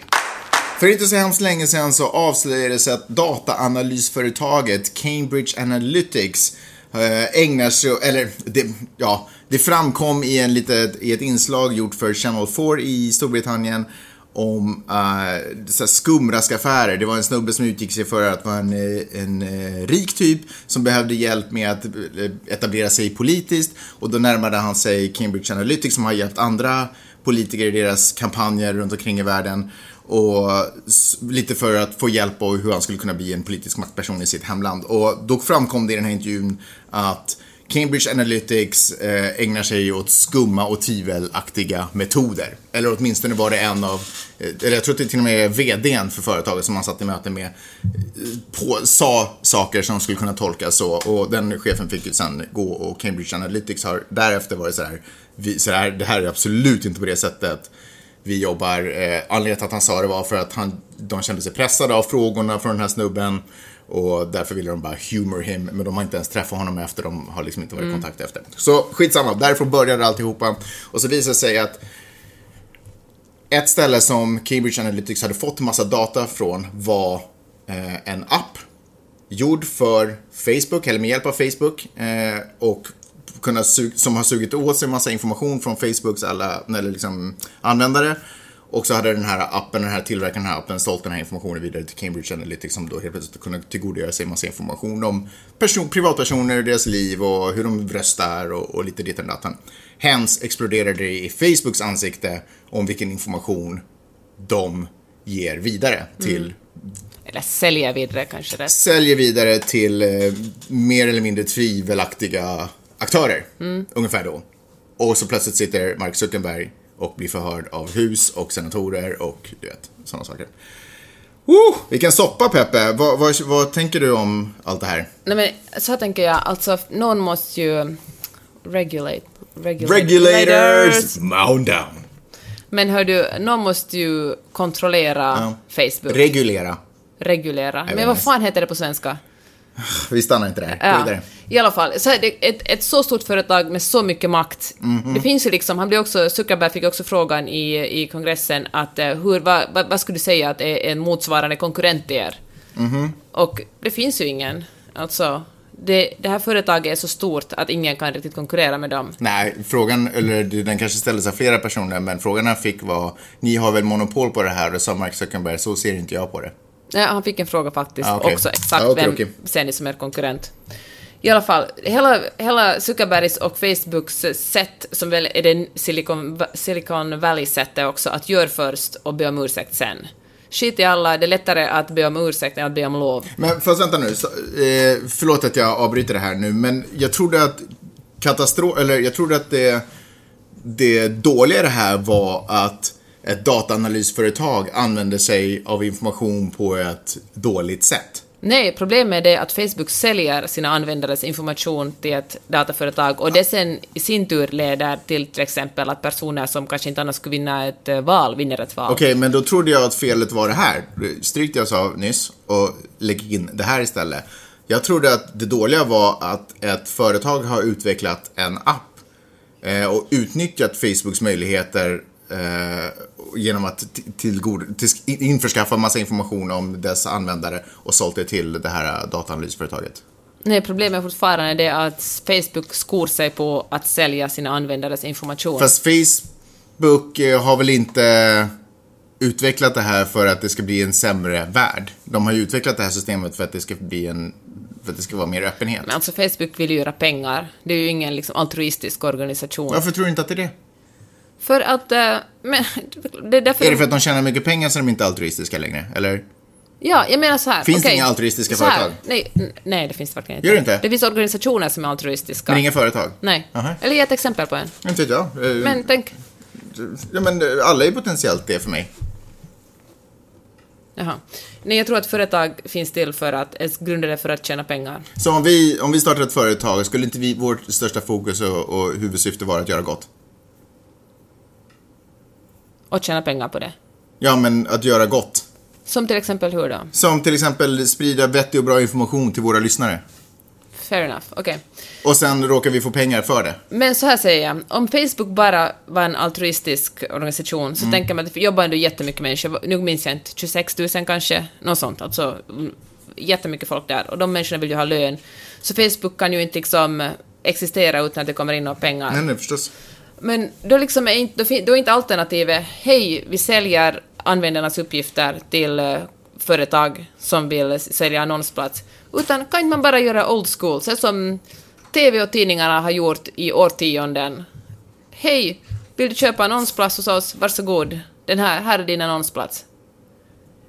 För inte så hemskt länge sedan så avslöjades att dataanalysföretaget Cambridge Analytics eh, ägnar sig, eller det, ja, det framkom i, en litet, i ett inslag gjort för Channel 4 i Storbritannien om uh, skumraskaffärer. Det var en snubbe som utgick sig för att vara en, eh, en uh, rik typ som behövde hjälp med att etablera sig politiskt och då närmade han sig Cambridge Analytics som har hjälpt andra politiker i deras kampanjer runt omkring i världen. Och lite för att få hjälp av hur han skulle kunna bli en politisk maktperson i sitt hemland. Och då framkom det i den här intervjun att Cambridge Analytics eh, ägnar sig åt skumma och tvivelaktiga metoder. Eller åtminstone var det en av, eh, eller jag tror att det till och med är VDn för företaget som han satt i möte med, eh, på, sa saker som skulle kunna tolkas så. Och den chefen fick ju sen gå och Cambridge Analytics har därefter varit så här, vi, så här det här är absolut inte på det sättet vi jobbar. Eh, anledningen till att han sa det var för att han, de kände sig pressade av frågorna från den här snubben. Och därför ville de bara humor him, men de har inte ens träffat honom efter, de har liksom inte varit i kontakt efter. Så skitsamma, därifrån började alltihopa. Och så visade det sig att ett ställe som Cambridge Analytics hade fått massa data från var eh, en app gjord för Facebook, eller med hjälp av Facebook. Eh, och kunna som har sugit åt sig massa information från Facebooks alla eller liksom, användare. Och så hade den här appen, den här tillverkaren den här appen sålt den här informationen vidare till Cambridge Analytics som då helt plötsligt kunde tillgodogöra sig massa information om person, privatpersoner, deras liv och hur de röstar och, och lite ditt och datten. Hens exploderade det i Facebooks ansikte om vilken information de ger vidare till Eller sälja vidare kanske det. säljer vidare till eh, mer eller mindre tvivelaktiga aktörer. Ungefär då. Och så plötsligt sitter Mark Zuckerberg och blir förhörd av hus och senatorer och du vet, sådana saker. Woo! Vilken soppa Peppe! Vad, vad, vad tänker du om allt det här? Nej men så här tänker jag, alltså någon måste ju regulate. regulate Regulators! Mound down! Men hör du, någon måste ju kontrollera Ja. Facebook. Regulera. vet Men vad fan heter det på svenska? *sighs* Vi stannar inte där. Ja, vidare. I alla fall, så här, ett, ett så stort företag med så mycket makt. Mhm. Det finns ju liksom, han blir också, Zuckerberg fick också frågan i, i kongressen att eh, hur, vad, vad, vad skulle du säga att är en motsvarande konkurrent till er? Mhm. Och det finns ju ingen. Alltså, det, det här företaget är så stort att ingen kan riktigt konkurrera med dem. Nej, frågan, eller den kanske ställdes av flera personer, men frågan han fick var, ni har väl monopol på det här? Och sa Mark Zuckerberg, så ser inte jag på det. Ja, han fick en fråga faktiskt Ah, okej. också, exakt Ah, okej, vem okej. ser ni som er konkurrent? I alla fall, hela, hela Zuckerbergs och Facebooks sätt, som väl är det Silicon, Silicon Valley-sättet också, att göra först och be om ursäkt sen. Skit i alla, det är lättare att be om ursäkt än att be om lov. Men fast vänta nu, så, eh, förlåt att jag avbryter det här nu, men jag trodde att katastrof, eller jag trodde att det, det dåliga i det här var att ett dataanalysföretag använde sig av information på ett dåligt sätt. Nej, problemet är att Facebook säljer sina användares information till ett dataföretag och det sen i sin tur leder till till exempel att personer som kanske inte annars skulle vinna ett eh, val vinner ett val. Okej, men då trodde jag att felet var det här. Stryk det jag sa nyss och lägg in det här istället. Jag trodde att det dåliga var att ett företag har utvecklat en app eh, och utnyttjat Facebooks möjligheter eh, genom att tillgod- till, införskaffa massa information om dess användare och sålt det till det här dataanalysföretaget. Nej, problemet är fortfarande det att Facebook skor sig på att sälja sina användares information. Fast Facebook eh, har väl inte utvecklat det här för att det ska bli en sämre värld. De har ju utvecklat det här systemet för att det ska bli en för att det ska vara mer öppenhet. Men alltså Facebook vill ju göra pengar. Det är ju ingen liksom, altruistisk organisation. Varför tror du inte att det är det? För att... eh, men, det är därför... Är det för att de tjänar mycket pengar så är de inte altruistiska längre? Eller? Ja, jag menar så här. Finns det okej, inga altruistiska här, företag? Nej, nej, det finns det verkligen inte. Gör det inte? Det finns organisationer som är altruistiska. Men inga företag? Nej. Aha. Eller ge ett exempel på en. Inte vet jag. Eh, Men tänk... ja, men eh, alla är potentiellt det för mig. Jaha. Nej, jag tror att företag finns till för att, är grundade för att tjäna pengar. Så om vi, om vi startar ett företag, skulle inte vi, vårt största fokus och, och huvudsyfte vara att göra gott? Och tjäna pengar på det. Ja, men att göra gott. Som till exempel hur då? Som till exempel sprida vettig och bra information till våra lyssnare. Fair enough, okej. Och sen råkar vi få pengar för det. Men så här säger jag, om Facebook bara var en altruistisk organisation så Mm. tänker man att det jobbar ändå jättemycket människor, nu minns jag inte, 26 000 kanske, något sånt, alltså mm, jättemycket folk där, och de människorna vill ju ha lön. Så Facebook kan ju inte liksom existera utan att det kommer in några pengar. Nej, nej, förstås. Men då, liksom är inte, då, är inte alternativet, hej, vi säljer användarnas uppgifter till eh, företag som vill sälja annonsplats. Utan kan inte man bara göra old school, så som TV och tidningarna har gjort i årtionden. Hej, Vill du köpa annonsplats hos oss? Varsågod. Den här, här är din annonsplats.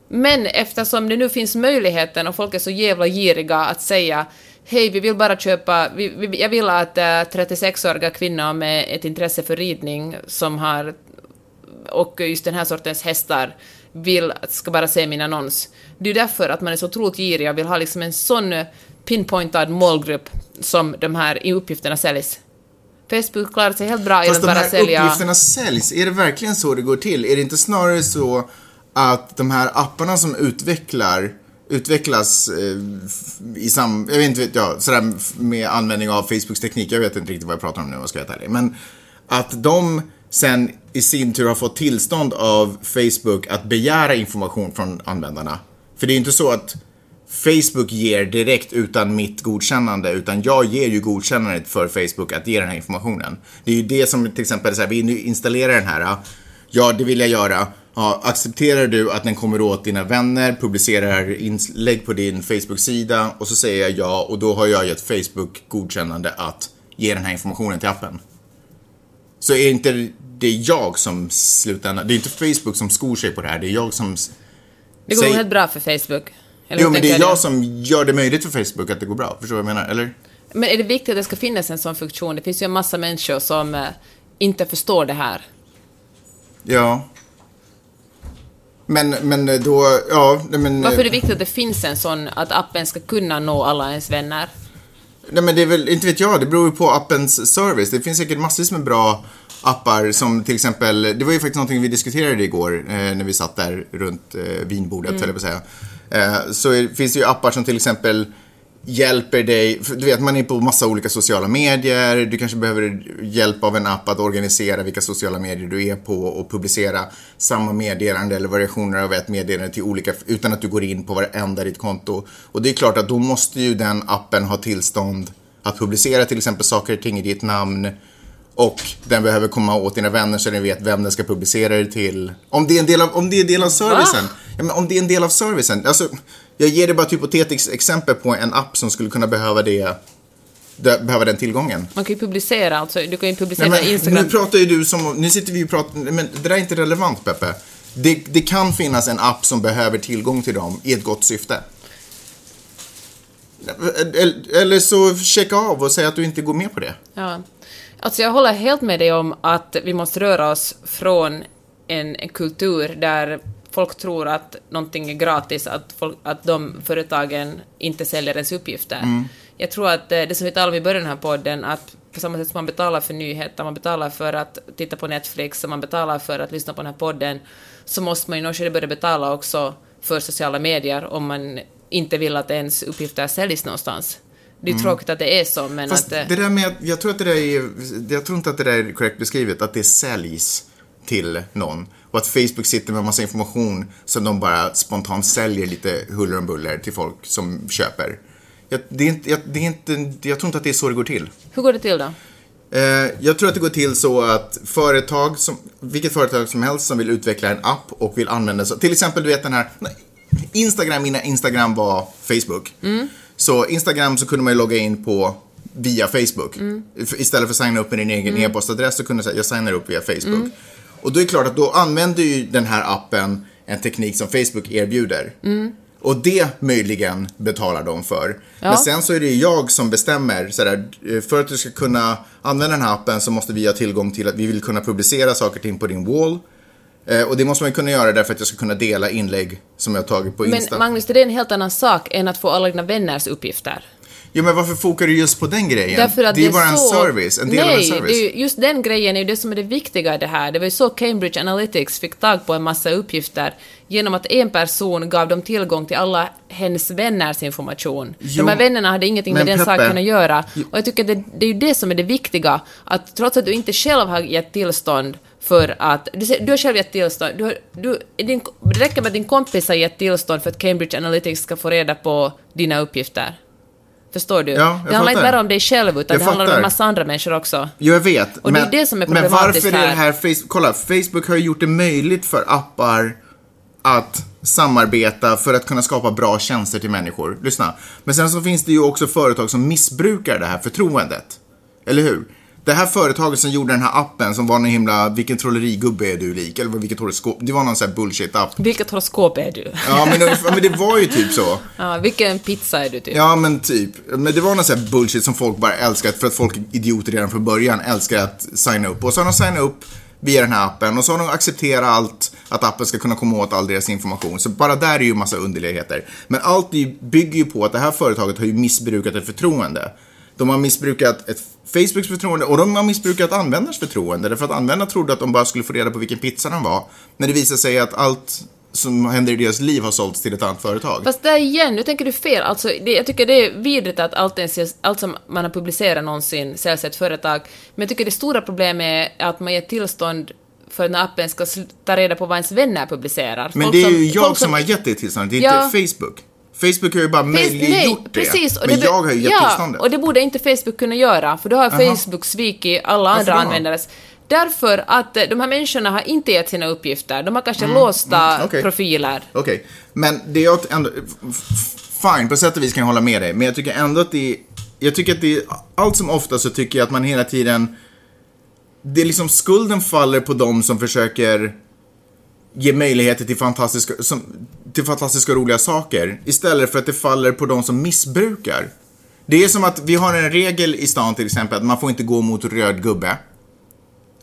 Men eftersom det nu finns möjligheten och folk är så jävla giriga att säga hej, vi vill bara köpa, vi, vi, jag vill att äh, 36-åriga kvinnor med ett intresse för ridning som har, och just den här sortens hästar, vill, ska bara se min annons. Det är därför att man är så otroligt girig och vill ha liksom en sån pinpointad målgrupp som de här uppgifterna säljs. Facebook klarar sig helt bra Fast genom de att bara här sälja... uppgifterna säljs, är det verkligen så det går till? Är det inte snarare så att de här apparna som utvecklar utvecklas eh, i sam... Jag vet inte, ja, sådär med användning av Facebooks teknik. Jag vet inte riktigt vad jag pratar om nu om jag ska vara helt ärlig. Men att de sen i sin tur har fått tillstånd av Facebook att begära information från användarna. För det är ju inte så att Facebook ger direkt utan mitt godkännande, utan jag ger ju godkännandet för Facebook att ge den här informationen. Det är ju det som till exempel, så här, vi installerar den här, ja det vill jag göra. Ja, accepterar du att den kommer åt dina vänner, publicerar inlägg på din Facebook-sida och så säger jag ja och då har jag gett Facebook godkännande att ge den här informationen till appen. Så är inte det jag som slutändan, det är inte Facebook som skor sig på det här, det är jag som... Det går Säg- helt bra för Facebook. Eller Jo men det är jag som gör det möjligt för Facebook att det går bra, förstår du vad jag menar? Eller? Men är det viktigt att det ska finnas en sån funktion? Det finns ju en massa människor som eh, inte förstår det här. Ja. Men, men då, ja, men... Varför är det viktigt att det finns en sån, att appen ska kunna nå alla ens vänner? Nej men det är väl, inte vet jag, det beror ju på appens service. Det finns säkert massvis med bra appar som till exempel, det var ju faktiskt någonting vi diskuterade igår eh, när vi satt där runt eh, vinbordet, mm. att säga. Eh, så är, finns det ju appar som till exempel hjälper dig, du vet man är på massa olika sociala medier, du kanske behöver hjälp av en app att organisera vilka sociala medier du är på och publicera samma meddelande eller variationer av ett meddelande till olika, utan att du går in på varenda ditt konto. Och det är klart att då måste ju den appen ha tillstånd att publicera till exempel saker och ting i ditt namn och den behöver komma åt dina vänner så ni vet vem den ska publicera det till. Om det är en del av, om det är en del av servicen. Ja, men om det är en del av servicen. Alltså, jag ger dig bara ett hypotetiskt exempel på en app som skulle kunna behöva det, behöva den tillgången. Man kan ju publicera, alltså, du kan ju publicera Nej, men, Instagram. nu pratar ju du som, nu sitter vi och pratar, men det där är inte relevant Peppe. Det, det kan finnas en app som behöver tillgång till dem i ett gott syfte. Eller- så checka av och säg att du inte går med på det. Ja. Alltså jag håller helt med dig om att vi måste röra oss från en kultur där folk tror att någonting är gratis, att, folk, att de företagen inte säljer ens uppgifter. Jag tror att eh, det som vi talade om i början av podden, att på samma sätt som man betalar för nyheter, man betalar för att titta på Netflix, och man betalar för att lyssna på den här podden, så måste man i något skede börja betala också för sociala medier om man inte vill att ens uppgifter säljs någonstans. Det är ju tråkigt att det är så, men Fast att... eh, det där med, jag tror att det där är, jag tror inte att det där är korrekt beskrivet, att det säljs till någon. Och att Facebook sitter med massa information som de bara spontant säljer lite huller om buller till folk som köper. Jag, det är inte, jag, det är inte, jag tror inte att det är så det går till. Hur går det till då? Eh, jag tror att det går till så att företag, som, vilket företag som helst som vill utveckla en app och vill använda så, till exempel du vet den här, nej, Instagram innan Instagram var Facebook. Så Instagram så kunde man ju logga in på via Facebook. F- Istället för att signa upp med din egen e-postadress så kunde du säga jag signar upp via Facebook. Och då är det klart att då använder ju den här appen en teknik som Facebook erbjuder. Och det möjligen betalar de för. Ja. Men sen så är det jag som bestämmer, sådär, eh, för att du ska kunna använda den här appen så måste vi ha tillgång till att vi vill kunna publicera saker och ting på din wall. Eh, och det måste man kunna göra därför att jag ska kunna dela inlägg som jag har tagit på Men Insta. Magnus, det är en helt annan sak än att få alla dina vänners uppgifter. Jo men varför fokar du just på den grejen? Därför att det är ju bara en så... service, en del Nej, av en service. ju, just den grejen är ju det som är det viktiga i det här. Det var ju så Cambridge Analytics fick tag på en massa uppgifter genom att en person gav dem tillgång till alla hennes vänners information. Jo, De här vännerna hade ingenting med den Peppe- saken att göra. Och jag tycker att det, det är ju det som är det viktiga, att trots att du inte själv har gett tillstånd för att... Du, du har själv gett tillstånd. Du, har- du, din, det räcker med att din kompis har gett tillstånd för att Cambridge Analytics ska få reda på dina uppgifter. Förstår du? Ja, det handlar inte bara om dig själv, utan Jag det handlar om en massa andra människor också. Jo, jag vet. Och det är men, det som är Men problematiskt varför är det här. här. Kolla, Facebook har ju gjort det möjligt för appar att samarbeta för att kunna skapa bra tjänster till människor. Lyssna. Men sen så finns det ju också företag som missbrukar det här förtroendet. Eller hur? Det här företaget som gjorde den här appen som var någon himla, vilken trollerigubbe är du lik? Eller vilket horoskop, det var någon sån här bullshit-app. Vilket horoskop är du? Ja men, *laughs* men det var ju typ så. Ja, vilken pizza är du typ? Ja, men typ. Men det var någon sån här bullshit som folk bara älskar, för att folk är idioter redan från början, älskar att signa upp. Och så har de signat upp via den här appen och så har de accepterat allt, att appen ska kunna komma åt all deras information. Så bara där är ju massa underligheter. Men allt bygger ju på att det här företaget har ju missbrukat ett förtroende. De har missbrukat ett Facebooks förtroende och de har missbrukat användarens förtroende. Därför att användarna trodde att de bara skulle få reda på vilken pizza den var. När det visar sig att allt som händer i deras liv har sålts till ett annat företag. Fast där igen, nu tänker du fel. Alltså, det, jag tycker det är vidrigt att allt, ens, allt som man har publicerat någonsin säljs till ett företag. Men jag tycker det stora problemet är att man ger tillstånd för här appen ska ta reda på vad ens vänner publicerar. Men Folk det är ju jag folk som, har gett det tillståndet, det är Ja. inte Facebook. Facebook har ju bara möjliggjort det. precis. och men det, jag har ju gett ja, tillståndet. och det borde inte Facebook kunna göra, för då har Facebook svikit alla andra användares. Därför att eh, de här människorna har inte gett sina uppgifter, de har kanske låsta mm, okej. profiler. Okej, men det jag ändå... Fine, på sätt och vis kan jag hålla med dig. Men jag tycker ändå att det. Jag tycker att det. Allt som ofta så tycker jag att man hela tiden... Det är liksom skulden faller på de som försöker ge möjligheter till fantastiska, som, till fantastiska och roliga saker. Istället för att det faller på de som missbrukar. Det är som att vi har en regel i stan till exempel att man får inte gå mot röd gubbe.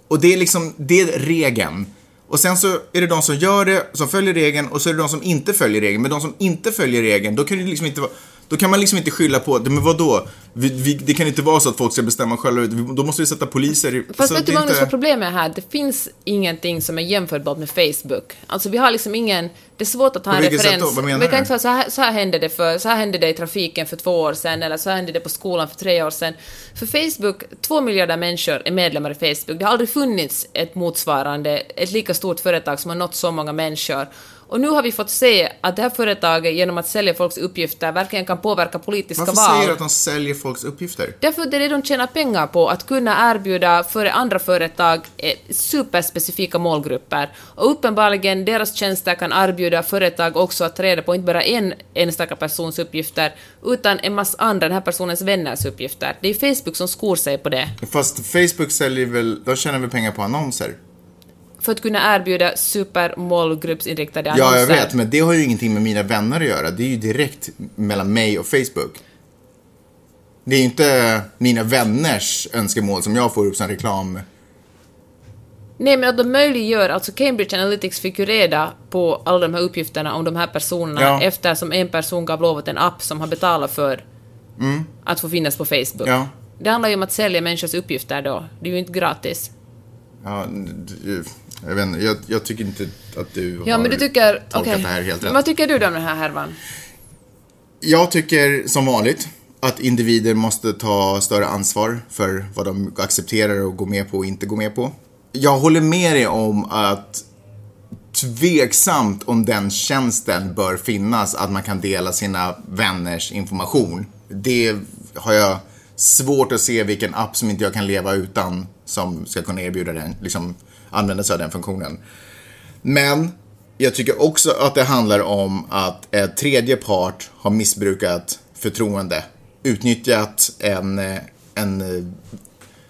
Och det är liksom, det är regeln. Och sen så är det de som gör det, som följer regeln och så är det de som inte följer regeln. Men de som inte följer regeln, då kan det liksom inte vara då kan man liksom inte skylla på, men vadå? Vi, vi, det kan inte vara så att folk ska bestämma själva, då måste vi sätta poliser i... Fast vet du Magnus inte- vad problemet är här? Det finns ingenting som är jämförbart med Facebook. Alltså vi har liksom ingen... Det är svårt att ha en vilket sätt referens. då? Vad menar vi kan inte säga så här, så här hände det för, så här hände det i trafiken för två år sedan eller så här hände det på skolan för tre år sedan. För Facebook, två miljarder människor är medlemmar i Facebook. Det har aldrig funnits ett motsvarande, ett lika stort företag som har nått så många människor. Och nu har vi fått se att det här företaget genom att sälja folks uppgifter verkligen kan påverka politiska Varför val. säger du att de säljer folks uppgifter? Därför det är det de tjänar pengar på, att kunna erbjuda för andra företag eh, superspecifika målgrupper. Och uppenbarligen, deras tjänster kan erbjuda företag också att reda på inte bara en enstaka persons uppgifter, utan en massa andra, den här personens vänners uppgifter. Det är Facebook som skor sig på det. Fast Facebook säljer väl, de tjänar väl pengar på annonser? För att kunna erbjuda supermålgruppsinriktade annonser. Ja, jag vet, men det har ju ingenting med mina vänner att göra. Det är ju direkt mellan mig och Facebook. Det är ju inte mina vänners önskemål som jag får upp som reklam. Nej, men att de möjliggör, alltså Cambridge Analytics fick ju reda på alla de här uppgifterna om de här personerna Ja. eftersom en person gav lov åt en app som har betalat för att få finnas på Facebook. Mm. Ja. Det handlar ju om att sälja människors uppgifter då. Det är ju inte gratis. Ja, jag vet jag, jag tycker inte att du Ja, har men du tycker... tolkat okej. det här helt rätt. Vad tycker du då om den här härvan? Jag tycker som vanligt att individer måste ta större ansvar för vad de accepterar och går med på och inte går med på. Jag håller med dig om att tveksamt om den tjänsten bör finnas, att man kan dela sina vänners information. Det har jag svårt att se vilken app som inte jag kan leva utan som ska kunna erbjuda den, liksom använda sig av den funktionen. Men jag tycker också att det handlar om att en tredje part har missbrukat förtroende. Utnyttjat en, eh, en eh,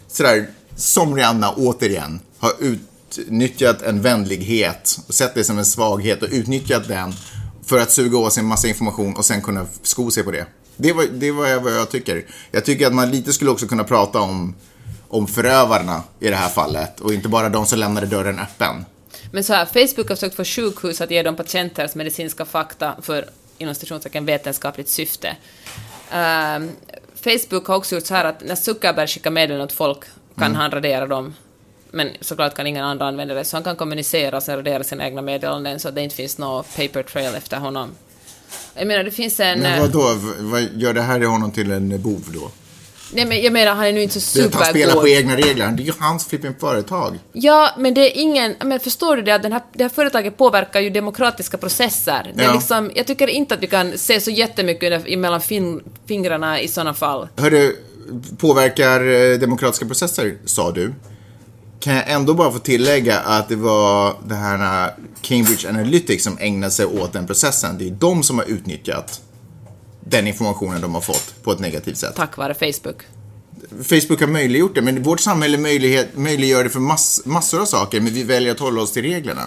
sådär, som Rihanna återigen, har utnyttjat en vänlighet och sett det som en svaghet och utnyttjat den för att suga åt sig en massa information och sen kunna sko sig på det. Det var, det var vad jag tycker. Jag tycker att man lite skulle också kunna prata om, om förövarna i det här fallet och inte bara de som lämnade dörren öppen. Men så här, Facebook har försökt få sjukhus att ge dem patienters medicinska fakta för inom citationstecken vetenskapligt syfte. Ehm, Facebook har också gjort så här att när Zuckerberg skickar meddelanden åt folk kan Mm. han radera dem. Men såklart kan ingen annan använda det, så han kan kommunicera och sen radera sina egna meddelanden så att det inte finns någon paper trail efter honom. Jag menar, det finns en... Men eh, vadå, V- vad gör det här honom till en bov då? Nej, men jag menar, han är nu inte så att han spelar på egna regler, det är ju hans flipping företag. Ja, men det är ingen... Men förstår du det den här, det här företaget påverkar ju demokratiska processer. Det är Ja. liksom, jag tycker inte att vi kan se så jättemycket mellan fin, fingrarna i sådana fall. Hörru, påverkar eh, demokratiska processer, sa du. Kan jag ändå bara få tillägga att det var det här Cambridge Analytics som ägnade sig åt den processen. Det är de som har utnyttjat den informationen de har fått på ett negativt sätt. Tack vare Facebook. Facebook har möjliggjort det, men vårt samhälle möjlighet, möjliggör det för mass, massor av saker, men vi väljer att hålla oss till reglerna.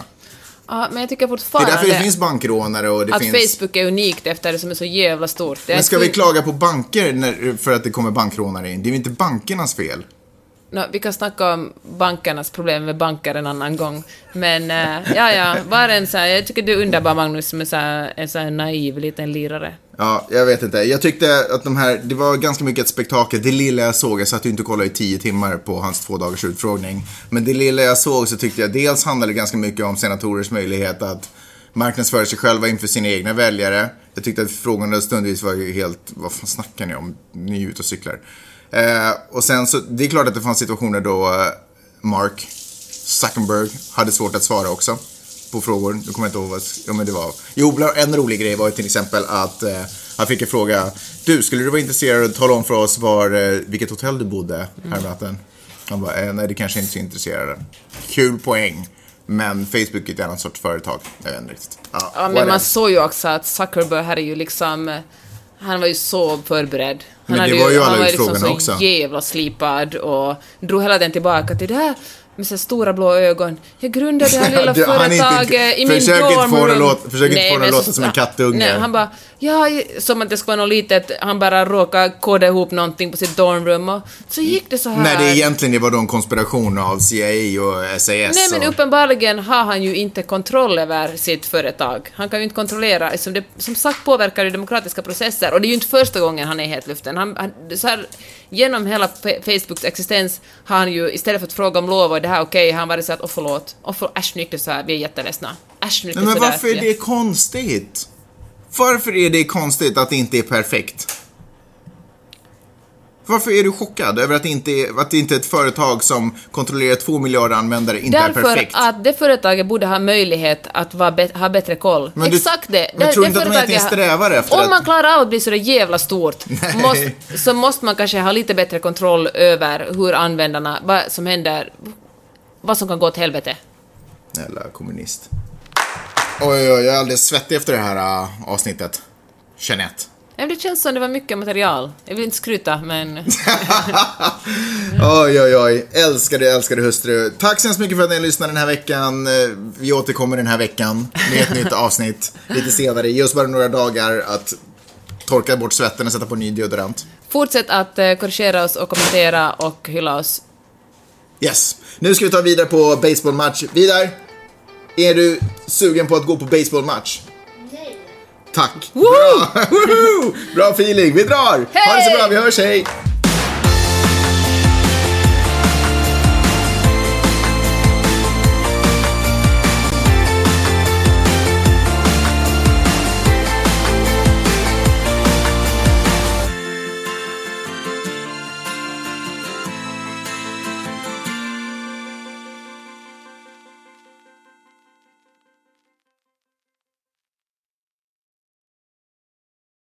Ja, men jag tycker Det är fortfarande därför det finns bankrånare och det att finns... Facebook är unikt efter det som är så jävla stort. Men ska vi klaga på banker när, för att det kommer bankrånare in? Det är ju inte bankernas fel. No, vi kan snacka om bankernas problem med banker en annan gång. Men äh, ja, ja, var en så här, jag tycker du är underbar Magnus som är så här, en så här naiv liten lirare. Ja, jag vet inte. Jag tyckte att de här, det var ganska mycket ett spektakel. Det lilla jag såg, jag satt ju inte och kollade i tio timmar på hans två dagars utfrågning. Men det lilla jag såg så tyckte jag dels handlade ganska mycket om senatorers möjlighet att marknadsföra sig själva inför sina egna väljare. Jag tyckte att frågorna stundvis var ju helt, vad fan snackar ni om? Ni är ju ute och cyklar. Eh, och sen så, det är klart att det fanns situationer då eh, Mark Zuckerberg hade svårt att svara också på frågor. Nu kommer jag inte ihåg vad ja, men det var. Jo, en rolig grej var ju till exempel att eh, han fick en fråga. Du, skulle du vara intresserad av att tala om för oss var, eh, vilket hotell du bodde häromnatten? Han bara, eh, nej det kanske inte är så intresserad av. Kul poäng. Men Facebook är ett annat sorts företag. Jag vet inte riktigt. Ja, Ja, men man såg ju också att Zuckerberg här är ju liksom... Han var ju så förberedd. Han Men det var ju alla han var liksom så också. jävla slipad och drog hela den tillbaka till det här med så stora blå ögon. Jag grundade det här lilla *laughs* Du, är företaget i min få det låta- försök inte Nej, få det men låta som en kattunge. Nej, han bara, ja, som att det skulle vara något litet, han bara råkade koda ihop någonting på sitt dormrum och så gick det så här. När det egentligen var då en konspiration av CIA och SAS. Nej, men och... uppenbarligen har han ju inte kontroll över sitt företag. Han kan ju inte kontrollera, som, det, som sagt påverkar det demokratiska processer, och det är ju inte första gången han är i hetluften. Han, han, så här, genom hela Facebooks existens har han ju, istället för att fråga om lov och det här okej, har han varit så att åh förlåt, åh förlåt, äsch nu gick det så här, vi är jätteledsna. Äsch nu gick det men varför är det konstigt? Varför är det konstigt att det inte är perfekt? Varför är du chockad över att det inte är, att det inte är ett företag som kontrollerar två miljarder användare inte är Därför perfekt? att det företaget borde ha möjlighet att bet- ha bättre koll. Men du- Exakt det. men det, tror det inte att företaget egentligen strävar efter Om att- man klarar av att bli så jävla stort, *laughs* måste, så måste man kanske ha lite bättre kontroll över hur användarna, vad som händer, vad som kan gå åt helvete. Jävla kommunist. Oj, oj, jag är alldeles svettig efter det här äh, avsnittet. Jeanette. Ja, det känns som det var mycket material. Jag vill inte skryta, men... *laughs* Oj, oj, oj. Älskade, älskade hustru. Tack så hemskt mycket för att ni lyssnade den här veckan. Eh, Vi återkommer den här veckan med ett nytt *laughs* avsnitt lite senare. Ge oss bara några dagar att torka bort svetten och sätta på ny deodorant. Fortsätt att eh, korrigera oss och kommentera och hylla oss. Yes. Nu ska vi ta vidare på baseballmatch. Vidar, är du sugen på att gå på baseballmatch? Nej. Tack. Bra. Woho! *laughs* Bra feeling. Vi drar. Ha det så bra. Vi hörs. Hej.